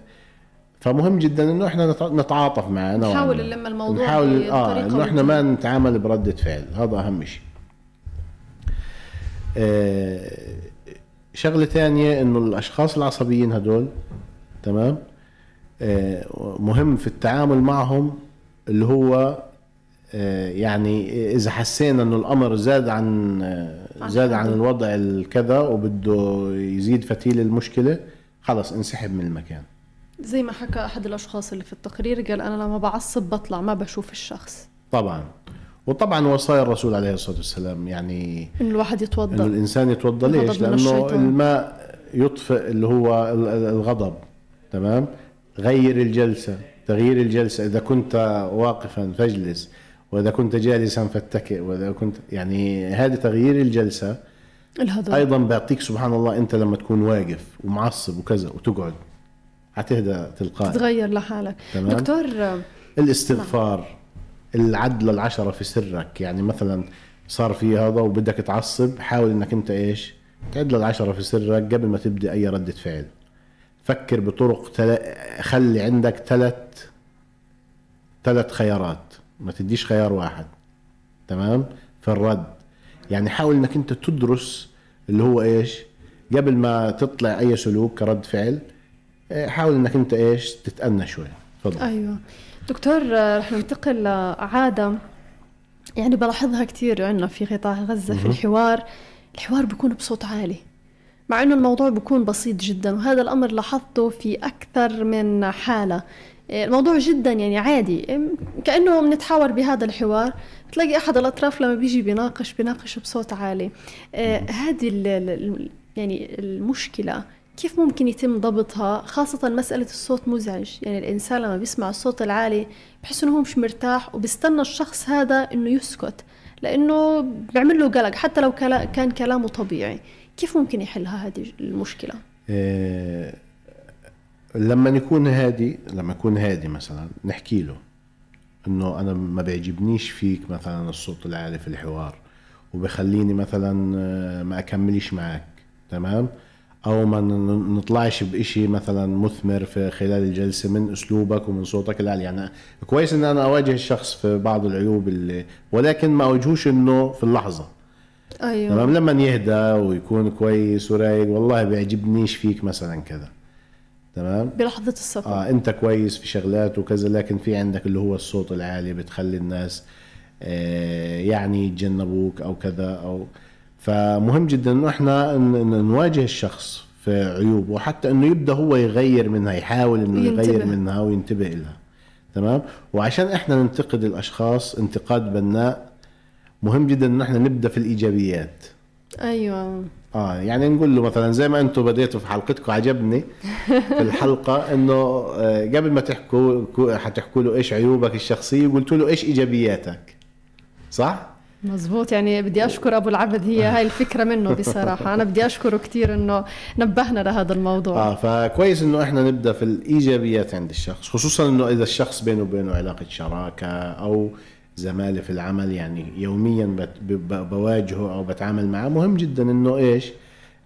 فمهم جدا إنه إحنا نتع- نتعاطف معه نحاول. نلم الموضوع نحاول آه إنه إحنا. ما نتعامل بردة فعل هذا أهم شيء آه شغلة ثانية إنه الأشخاص العصبيين هدول تمام؟ آه مهم في التعامل معهم اللي هو آه يعني إذا حسينا إنه الأمر زاد عن آه، زاد عن. الوضع الكذا وبده يزيد فتيل المشكلة خلص انسحب من المكان. زي ما حكى أحد الأشخاص اللي في التقرير قال أنا لما بعصب بطلع ما بشوف الشخص. طبعا. وطبعا وصايا الرسول عليه الصلاة والسلام يعني إن الواحد انه يتوضأ الإنسان يتوضأ ليش؟ لأنه. الماء يطفئ اللي هو ال- ال- الغضب تمام؟ غير الجلسة تغيير الجلسة إذا كنت واقفا فاجلس وإذا كنت جالسا فاتكئ وإذا كنت يعني هذه تغيير الجلسة الهدوء أيضا بيعطيك سبحان الله أنت لما تكون واقف ومعصب وكذا وتقعد حتهدى تلقائي تتغير لحالك تمام. دكتور الاستغفار العدل العشرة في سرك. يعني مثلا صار في هذا وبدك تعصب حاول إنك أنت إيش؟ تعدل العشرة في سرك قبل ما تبدي أي ردة فعل. فكر بطرق تل... خلي عندك ثلاث ثلاث خيارات. ما تديش خيار واحد. تمام؟ في الرد. يعني حاول إنك أنت تدرس اللي هو إيش؟ قبل ما تطلع أي سلوك كرد فعل إيه، حاول إنك أنت إيش؟ تتأنى شوي. تفضل. أيوه. دكتور آه، رح ننتقل لعادة. يعني بلاحظها كثير عندنا في قطاع غزة في. الحوار. الحوار بيكون بصوت عالي مع إنه الموضوع بيكون بسيط جدا وهذا الأمر لاحظته في أكثر من حالة. آه، الموضوع جدا يعني عادي. كأنه بنتحاور بهذا الحوار. تلاقي أحد الأطراف لما بيجي بيناقش بيناقش بصوت عالي. آه، هذه يعني المشكلة كيف ممكن يتم ضبطها؟ خاصة مسألة الصوت مزعج. يعني الإنسان لما بيسمع الصوت العالي بحس إنه هو مش مرتاح وبيستنى الشخص هذا إنه يسكت لأنه بيعمل له قلق حتى لو كان كلامه طبيعي. كيف ممكن يحلها هذه المشكلة؟ إيه، لما يكون هادي لما يكون هادي مثلا نحكي له إنه أنا ما بيعجبنيش فيك مثلا الصوت العالي في الحوار وبخليني مثلا آه، ما أكملش معك تمام؟ أو ما نطلعش بإشي مثلا مثمر في خلال الجلسة من أسلوبك ومن صوتك. العالي يعني كويس ان أنا أواجه الشخص في بعض العيوب اللي ولكن ما اواجهوش إنه في اللحظة. أيوه. تمام؟ لما يهدى ويكون كويس ورايق والله بيعجبنيش فيك مثلا كذا. تمام؟ بلحظة السفر. آه أنت كويس في شغلات وكذا لكن في عندك اللي هو الصوت العالي بتخلي الناس آه يعني يتجنبوك أو كذا أو فمهم جدا إنه إحنا نواجه الشخص في عيوبه وحتى إنه يبدأ هو يغير منها يحاول إنه ينتبه. يغير منها وينتبه لها تمام؟ وعشان إحنا ننتقد الأشخاص انتقاد بناء مهم جدا إنه إحنا نبدأ في الإيجابيات. أيوه. آه يعني نقول له مثلا زي ما أنتم بديتوا في حلقتكم عجبني في الحلقة إنه آه، قبل ما تحكوا كو- حتحكوا له إيش عيوبك الشخصية قلت له إيش إيجابياتك. صح؟ مزبوط يعني بدي أشكر أبو العبد هي هاي الفكرة منه بصراحة. أنا بدي أشكره كثير إنه نبهنا لهذا الموضوع. آه فكويس إنه إحنا نبدأ في الإيجابيات عند الشخص خصوصا إنه إذا الشخص بينه وبينه علاقة شراكة أو زمالة في العمل يعني يوميا بواجهه أو بتعامل معه. مهم جدا إنه إيش؟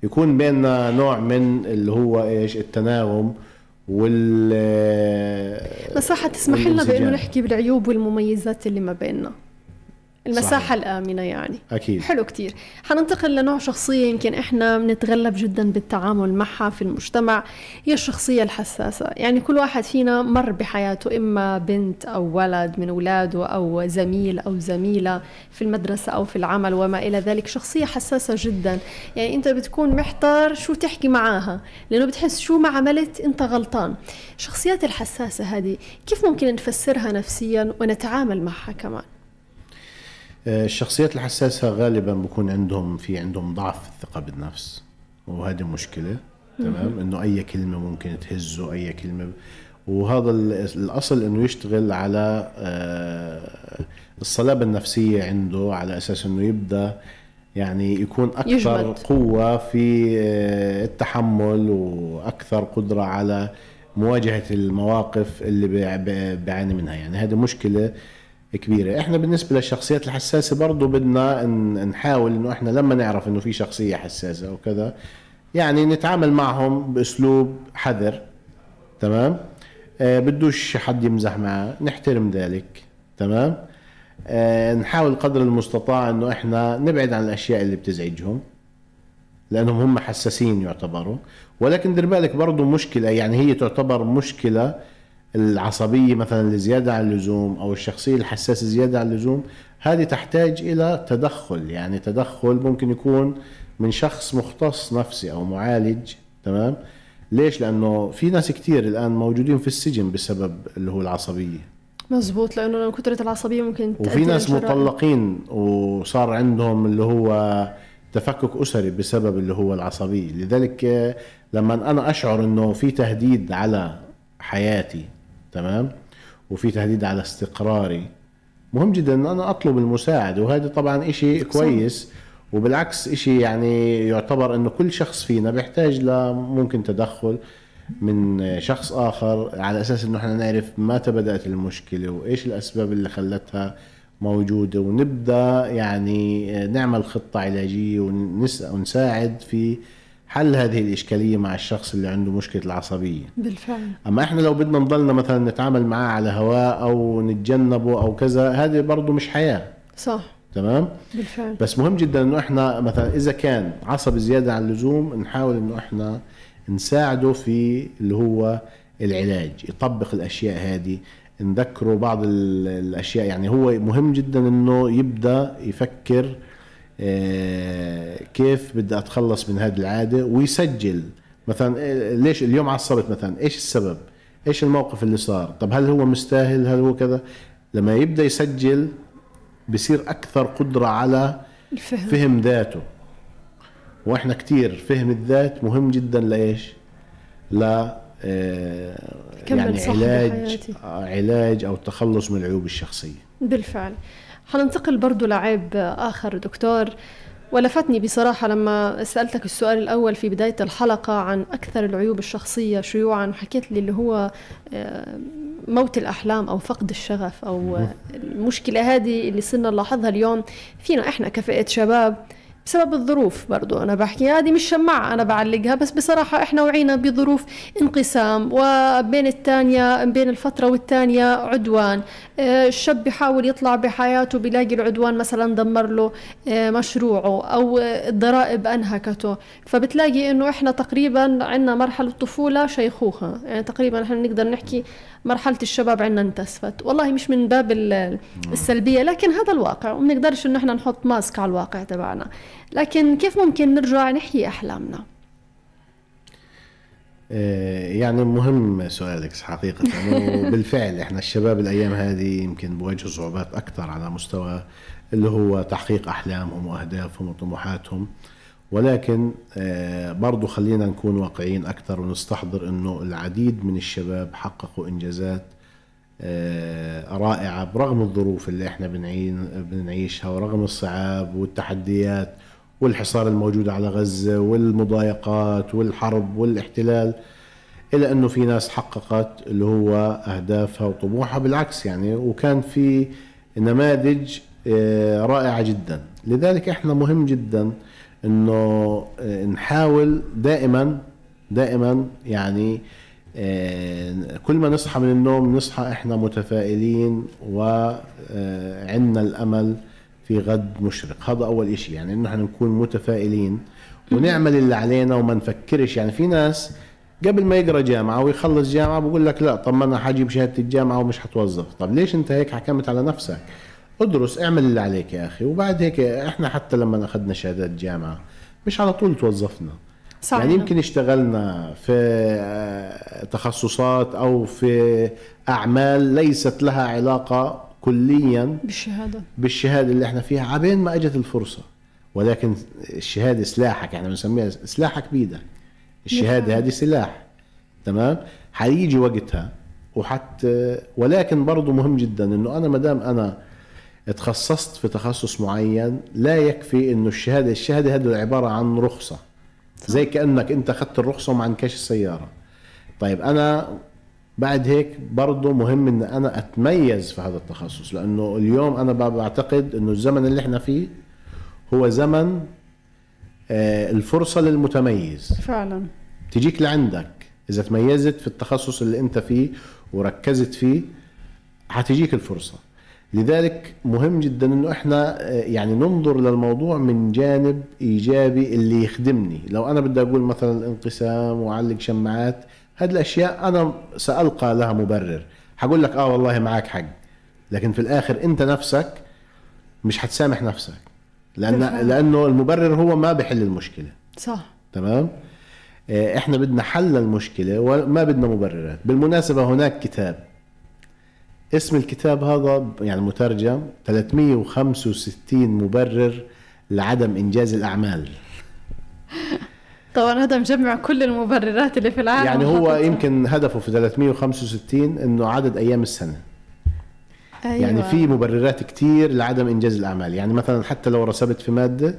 يكون بيننا نوع من اللي هو إيش؟ التناغم وال مساحة تسمح لنا والانسجام. نحكي بالعيوب والمميزات اللي ما بيننا. المساحة صحيح. الآمنة يعني. أكيد. حلو كتير. حننتقل لنوع شخصية يمكن إحنا بنتغلب جدا بالتعامل معها في المجتمع. هي الشخصية الحساسة. يعني كل واحد فينا مر بحياته إما بنت أو ولد من أولاده أو زميل أو زميلة في المدرسة أو في العمل وما إلى ذلك. شخصية حساسة جدا. يعني أنت بتكون محتار شو تحكي معاها لأنه بتحس شو ما عملت أنت غلطان. الشخصيات الحساسة هذه كيف ممكن نفسرها نفسيا ونتعامل معها كمان؟ الشخصيات الحساسة غالبا بكون عندهم في عندهم ضعف في الثقة بالنفس وهذه مشكلة تمام. إنه أي كلمة ممكن تهزه أي كلمة وهذا ال- الأصل إنه يشتغل على آه، الصلابة النفسية عنده على أساس إنه يبدأ يعني يكون أكثر يجمد. قوة في آه، التحمل وأكثر قدرة على مواجهة المواقف اللي بيع- بيع- بيعاني منها يعني هذه مشكلة كبيرة. إحنا بالنسبة للشخصيات الحساسة برضو بدنا نحاول إنه إحنا لما نعرف إنه في شخصية حساسة وكذا يعني نتعامل معهم بأسلوب حذر تمام؟ آه بدوش حد يمزح معه نحترم ذلك تمام؟ آه نحاول قدر المستطاع إنه إحنا نبعد عن الأشياء اللي بتزعجهم لأنهم هم حساسين يعتبروا. ولكن دير بالك برضه مشكلة يعني هي تعتبر مشكلة العصبية مثلا الزياده عن اللزوم أو الشخصية الحساسة زيادة عن اللزوم هذه تحتاج إلى تدخل يعني تدخل ممكن يكون من شخص مختص نفسي أو معالج تمام؟ ليش؟ لأنه في ناس كتير الآن موجودين في السجن بسبب اللي هو العصبية. مزبوط لأنه كثرة العصبية ممكن وفي ناس. مطلقين وصار عندهم اللي هو تفكك أسري بسبب اللي هو العصبية. لذلك لما أنا أشعر إنه في تهديد على حياتي تمام؟ وفي تهديد على استقراري. مهم جدا إن أنا أطلب المساعده وهذا طبعا إشي كويس وبالعكس إشي يعني يعتبر إنه كل شخص فينا بيحتاج لممكن تدخل من شخص آخر على أساس إنه إحنا نعرف متى بدات المشكلة وإيش الأسباب اللي خلتها موجودة ونبدأ يعني نعمل خطة علاجية ونس- ونساعد في حل هذه الإشكالية مع الشخص اللي عنده مشكلة العصبية. بالفعل. أما إحنا لو بدنا نضلنا مثلا نتعامل معاه على هواء أو نتجنبه أو كذا هذه برضه مش حياة. صح. تمام؟ بالفعل. بس مهم جدا إنه إحنا مثلا إذا كان عصبي زيادة عن اللزوم نحاول إنه إحنا نساعده في اللي هو العلاج يطبق الأشياء هذه. نذكره بعض ال- الأشياء يعني هو مهم جدا إنه يبدأ يفكر كيف بدي أتخلص من هذه العادة ويسجل. مثلا آه، ليش اليوم عصبت مثلا؟ إيش السبب؟ إيش الموقف اللي صار؟ طب هل هو مستاهل؟ هل هو كذا؟ لما يبدأ يسجل بصير أكثر قدرة على الفهم. فهم ذاته. وإحنا كتير فهم الذات مهم جدا لإيش؟ ل آه، يعني علاج. آه، علاج أو التخلص من العيوب الشخصية. بالفعل. حننتقل برضو لعيب آخر دكتور. ولفتني بصراحة لما سألتك السؤال الأول في بداية الحلقة عن أكثر العيوب الشخصية شيوعا حكيت لي اللي هو آه، موت الأحلام أو فقد الشغف أو المشكلة هذه اللي صرنا نلاحظها اليوم فينا إحنا كفئة شباب. بسبب الظروف برضو. أنا بحكي هذه مش شماعة أنا بعلقها بس بصراحة إحنا وعينا بظروف انقسام وبين الثانية بين الفترة والثانية عدوان. آه، الشاب بيحاول يطلع بحياته بيلاقي العدوان مثلا دمر له آه، مشروعه أو الضرائب أنهكته. فبتلاقي إنه إحنا تقريبا عندنا مرحلة طفولة شيخوخة. يعني تقريبا إحنا نقدر نحكي مرحلة الشباب عندنا انتسفت. والله مش من باب ال- السلبية لكن هذا الواقع ومنقدرش إنه إحنا نحط ماسك على الواقع تبعنا. لكن كيف ممكن نرجع نحيي أحلامنا؟ آه، يعني مهم سؤالك حقيقة. وبالفعل إحنا الشباب الأيام هذه يمكن بواجهوا صعوبات أكثر على مستوى اللي هو تحقيق أحلامهم وأهدافهم وطموحاتهم. ولكن آه، برضو خلينا نكون واقعيين أكثر ونستحضر إنه العديد من الشباب حققوا إنجازات آه، رائعة برغم الظروف اللي إحنا بنعيشها ورغم الصعاب والتحديات والحصار الموجود على غزة والمضايقات والحرب والاحتلال إلى أنه في ناس حققت اللي هو أهدافها وطموحها بالعكس يعني وكان في نماذج آه، رائعة جدا. لذلك إحنا مهم جدا إنه آه، نحاول دائما دائما يعني آه، كل ما نصحى من النوم نصحى إحنا متفائلين وعندنا الأمل في غد مشرق. هذا أول إشي يعني إنه إحنا نكون متفائلين ونعمل اللي علينا وما نفكرش. يعني في ناس قبل ما يقرأ جامعة ويخلص جامعة بقول لك لا طب ما أنا حجيب شهادة الجامعة ومش حتوظف. طب ليش أنت هيك حكمت على نفسك؟ ادرس اعمل اللي عليك يا أخي. وبعد هيك إحنا حتى لما أخذنا شهادات جامعة مش على طول توظفنا. صحيح. يعني يمكن اشتغلنا في آه، تخصصات أو في أعمال ليست لها علاقة كليا بالشهادة. بالشهادة اللي إحنا فيها عبين ما أجت الفرصة. ولكن الشهادة سلاحك يعني بنسميها سلاحك بيدك الشهادة هذه سلاح. تمام؟ حيجي وقتها. وحتى ولكن برضه مهم جدا إنه أنا ما دام أنا تخصصت في تخصص معين لا يكفي إنه الشهادة الشهادة هذه عبارة عن رخصة. زي كأنك أنت أخذت الرخصة وما عندكش السيارة. طيب أنا بعد هيك برضه مهم إن أنا أتميز في هذا التخصص لأنه اليوم أنا بعتقد إنه الزمن اللي إحنا فيه هو زمن آه، الفرصة للمتميز. فعلا. تجيك لعندك. إذا تميزت في التخصص اللي أنت فيه وركزت فيه حتجيك الفرصة. لذلك مهم جدا إنه إحنا آه، يعني ننظر للموضوع من جانب إيجابي اللي يخدمني. لو أنا بدي أقول مثلا الانقسام وأعلق شماعات هذه الأشياء أنا سألقى لها مبرر. حقول لك آه والله معك حق لكن في الآخر أنت نفسك مش حتسامح نفسك لأن. لأنه المبرر هو ما بحل المشكلة. صح. تمام؟ آه، إحنا بدنا حل المشكلة وما بدنا مبررات. بالمناسبة هناك كتاب اسم الكتاب هذا يعني مترجم 365 مبرر لعدم إنجاز الأعمال طبعا هذا مجمع كل المبررات اللي في العالم يعني هو. يمكن هدفه في 365 إنه عدد أيام السنة أيوة. يعني في مبررات كتير لعدم إنجاز الأعمال يعني مثلا حتى لو رسبت في مادة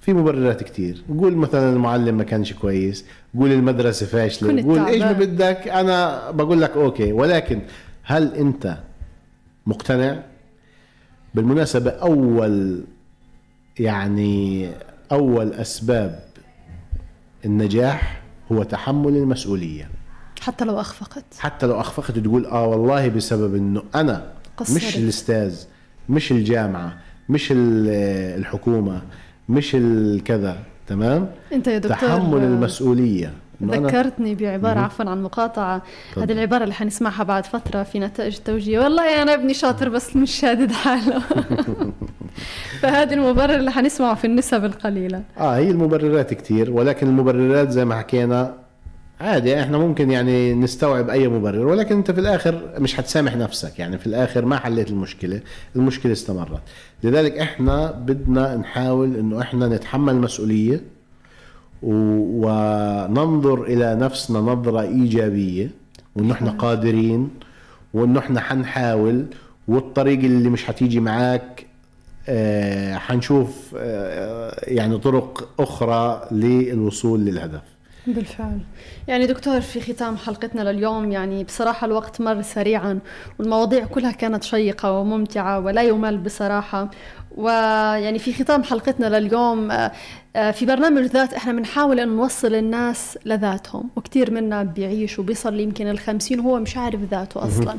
في مبررات كتير قول مثلا المعلم ما كانش كويس قول المدرسة فاشلة قول إيش ما. بدك أنا بقول لك أوكي ولكن هل أنت مقتنع؟ بالمناسبة أول يعني أول أسباب النجاح هو تحمل المسؤولية. حتى لو أخفقت. حتى لو أخفقت تقول آه والله بسبب إنه أنا قصرت. مش الأستاذ مش الجامعة مش ال- الحكومة مش الكذا تمام؟ أنت يا دكتور تحمل آه، أنا- ذكرتني بعبارة. عفوا عن مقاطعة. هذه العبارة اللي حنسمعها بعد فترة في نتائج التوجيه والله أنا ابني شاطر بس مش شادد حاله. فهذا المبرر اللي حنسمعه في النسب القليلة. آه هي المبررات كتير ولكن المبررات زي ما حكينا عادي إحنا ممكن يعني نستوعب أي مبرر ولكن أنت في الآخر مش هتسامح نفسك. يعني في الآخر ما حليت المشكلة المشكلة استمرت. لذلك إحنا بدنا نحاول إنه إحنا نتحمل مسؤولية وننظر إلى نفسنا نظرة إيجابية وانه إحنا قادرين وانه إحنا حنحاول والطريق اللي مش هتيجي معاك آه، حنشوف آه، يعني طرق أخرى للوصول للهدف. بالفعل. يعني دكتور في ختام حلقتنا لليوم يعني بصراحة الوقت مر سريعا والمواضيع كلها كانت شيقة وممتعة ولا يمل بصراحة. ويعني في ختام حلقتنا لليوم آه، في برنامج ذات إحنا بنحاول أن نوصل الناس لذاتهم وكثير منا بيعيش وبيصل يمكن الخمسين وهو مش عارف ذاته أصلا.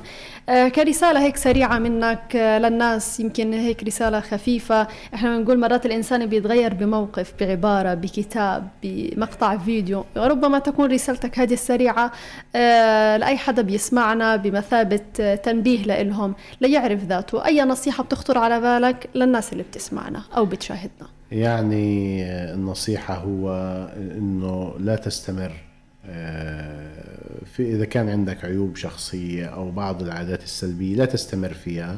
آه، كرسالة هيك سريعة منك آه، للناس يمكن هيك رسالة خفيفة. إحنا بنقول مرات الإنسان بيتغير بموقف بعبارة بكتاب بمقطع فيديو. ربما تكون رسالتك هذه السريعة آه، لأي حدا بيسمعنا بمثابة آه، تنبيه لإلهم ليعرف ذاته. أي نصيحة بتخطر على بالك للناس اللي بتسمعنا أو بتشاهدنا؟ يعني النصيحة هو إنه لا تستمر. آه، في إذا كان عندك عيوب شخصية أو بعض العادات السلبية لا تستمر فيها.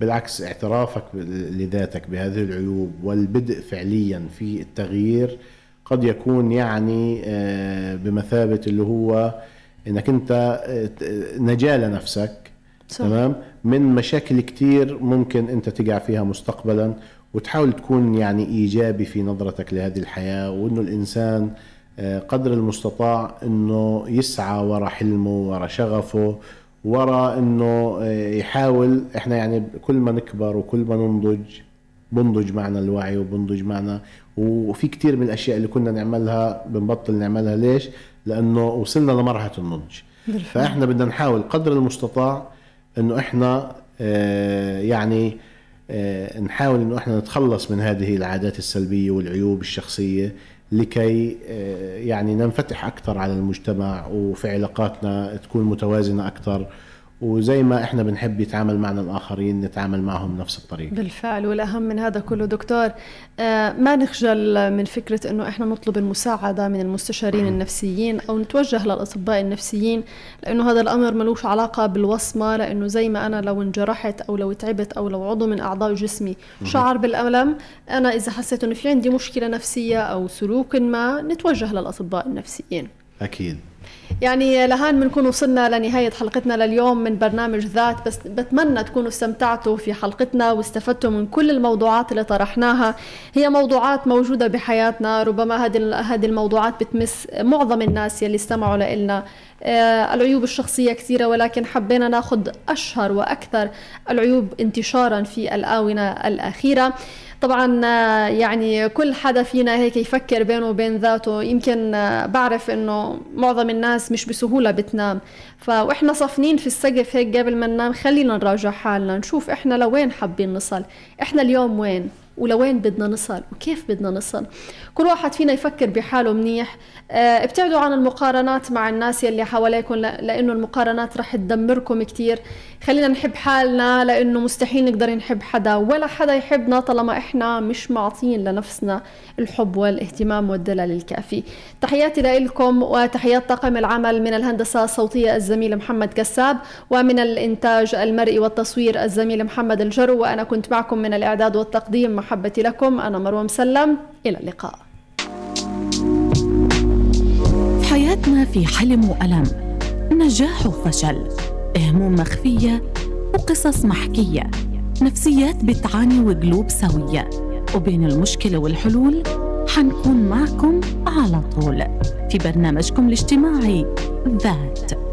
بالعكس اعترافك لذاتك بهذه العيوب والبدء فعليا في التغيير قد يكون يعني آه، بمثابة اللي هو إنك أنت آه، نجاة لنفسك صح. تمام؟ من مشاكل كتير ممكن أنت تقع فيها مستقبلا وتحاول تكون يعني إيجابي في نظرتك لهذه الحياة وإنه الإنسان آه، قدر المستطاع إنه يسعى ورا حلمه ورا شغفه ورا إنه آه، يحاول إحنا يعني كل ما نكبر وكل ما ننضج بنضج معنا الوعي وبنضج معنا وفي كتير من الأشياء اللي كنا نعملها بنبطل نعملها ليش؟ لأنه وصلنا لمرحلة النضج. فإحنا بدنا نحاول قدر المستطاع إنه إحنا آه، يعني نحاول إنه إحنا نتخلص من هذه العادات السلبية والعيوب الشخصية لكي آه، يعني ننفتح أكثر على المجتمع وفي علاقاتنا تكون متوازنة أكثر. وزي ما إحنا بنحب يتعامل معنا الآخرين نتعامل معهم نفس الطريقة. بالفعل والأهم من هذا كله دكتور آه، ما نخجل من فكرة أنه إحنا نطلب المساعدة من المستشارين النفسيين أو نتوجه للأطباء النفسيين لأنه هذا الأمر ملوش علاقة بالوصمة لأنه زي ما أنا لو انجرحت أو لو تعبت أو لو عضو من أعضاء جسمي شعر بالألم أنا إذا حسيت أنه في عندي مشكلة نفسية أو سلوك ما نتوجه للأطباء النفسيين. أكيد. يعني لهان بنكون وصلنا لنهاية حلقتنا لليوم من برنامج ذات بس بتمنى تكونوا استمتعتوا في حلقتنا واستفدتوا من كل الموضوعات اللي طرحناها. هي موضوعات موجودة بحياتنا ربما هذه هذه الموضوعات بتمس معظم الناس يلي استمعوا لنا آه، العيوب الشخصية كثيرة ولكن حبينا ناخذ أشهر وأكثر العيوب انتشارا في الآونة الأخيرة. طبعا يعني كل حدا فينا هيك يفكر بينه وبين ذاته. يمكن آه، بعرف إنه معظم الناس مش بسهولة بتنام. فإحنا صفنين في السقف هيك قبل ما ننام. خلينا نراجع حالنا نشوف إحنا لوين حابين نصل. إحنا اليوم وين؟ ولوين بدنا نصل؟ وكيف بدنا نصل؟ كل واحد فينا يفكر بحاله منيح. آه، ابتعدوا عن المقارنات مع الناس يلي حواليكم لأنه المقارنات رح تدمركم كتير. خلينا نحب حالنا لأنه مستحيل نقدر نحب حدا ولا حدا يحبنا طالما إحنا مش معطين لنفسنا الحب والاهتمام والدلال الكافي. تحياتي لكم وتحيات طاقم العمل من الهندسة الصوتية الزميل محمد كساب ومن الإنتاج المرئي والتصوير الزميل محمد الجرو وأنا كنت معكم من الإعداد والتقديم محبتي لكم أنا مروة مسلم. إلى اللقاء. في حياتنا في حلم وألم. نجاح وفشل. هموم مخفية وقصص محكية نفسيات بتعاني وقلوب سوية. وبين المشكلة والحلول حنكون معكم على طول في برنامجكم الاجتماعي ذات.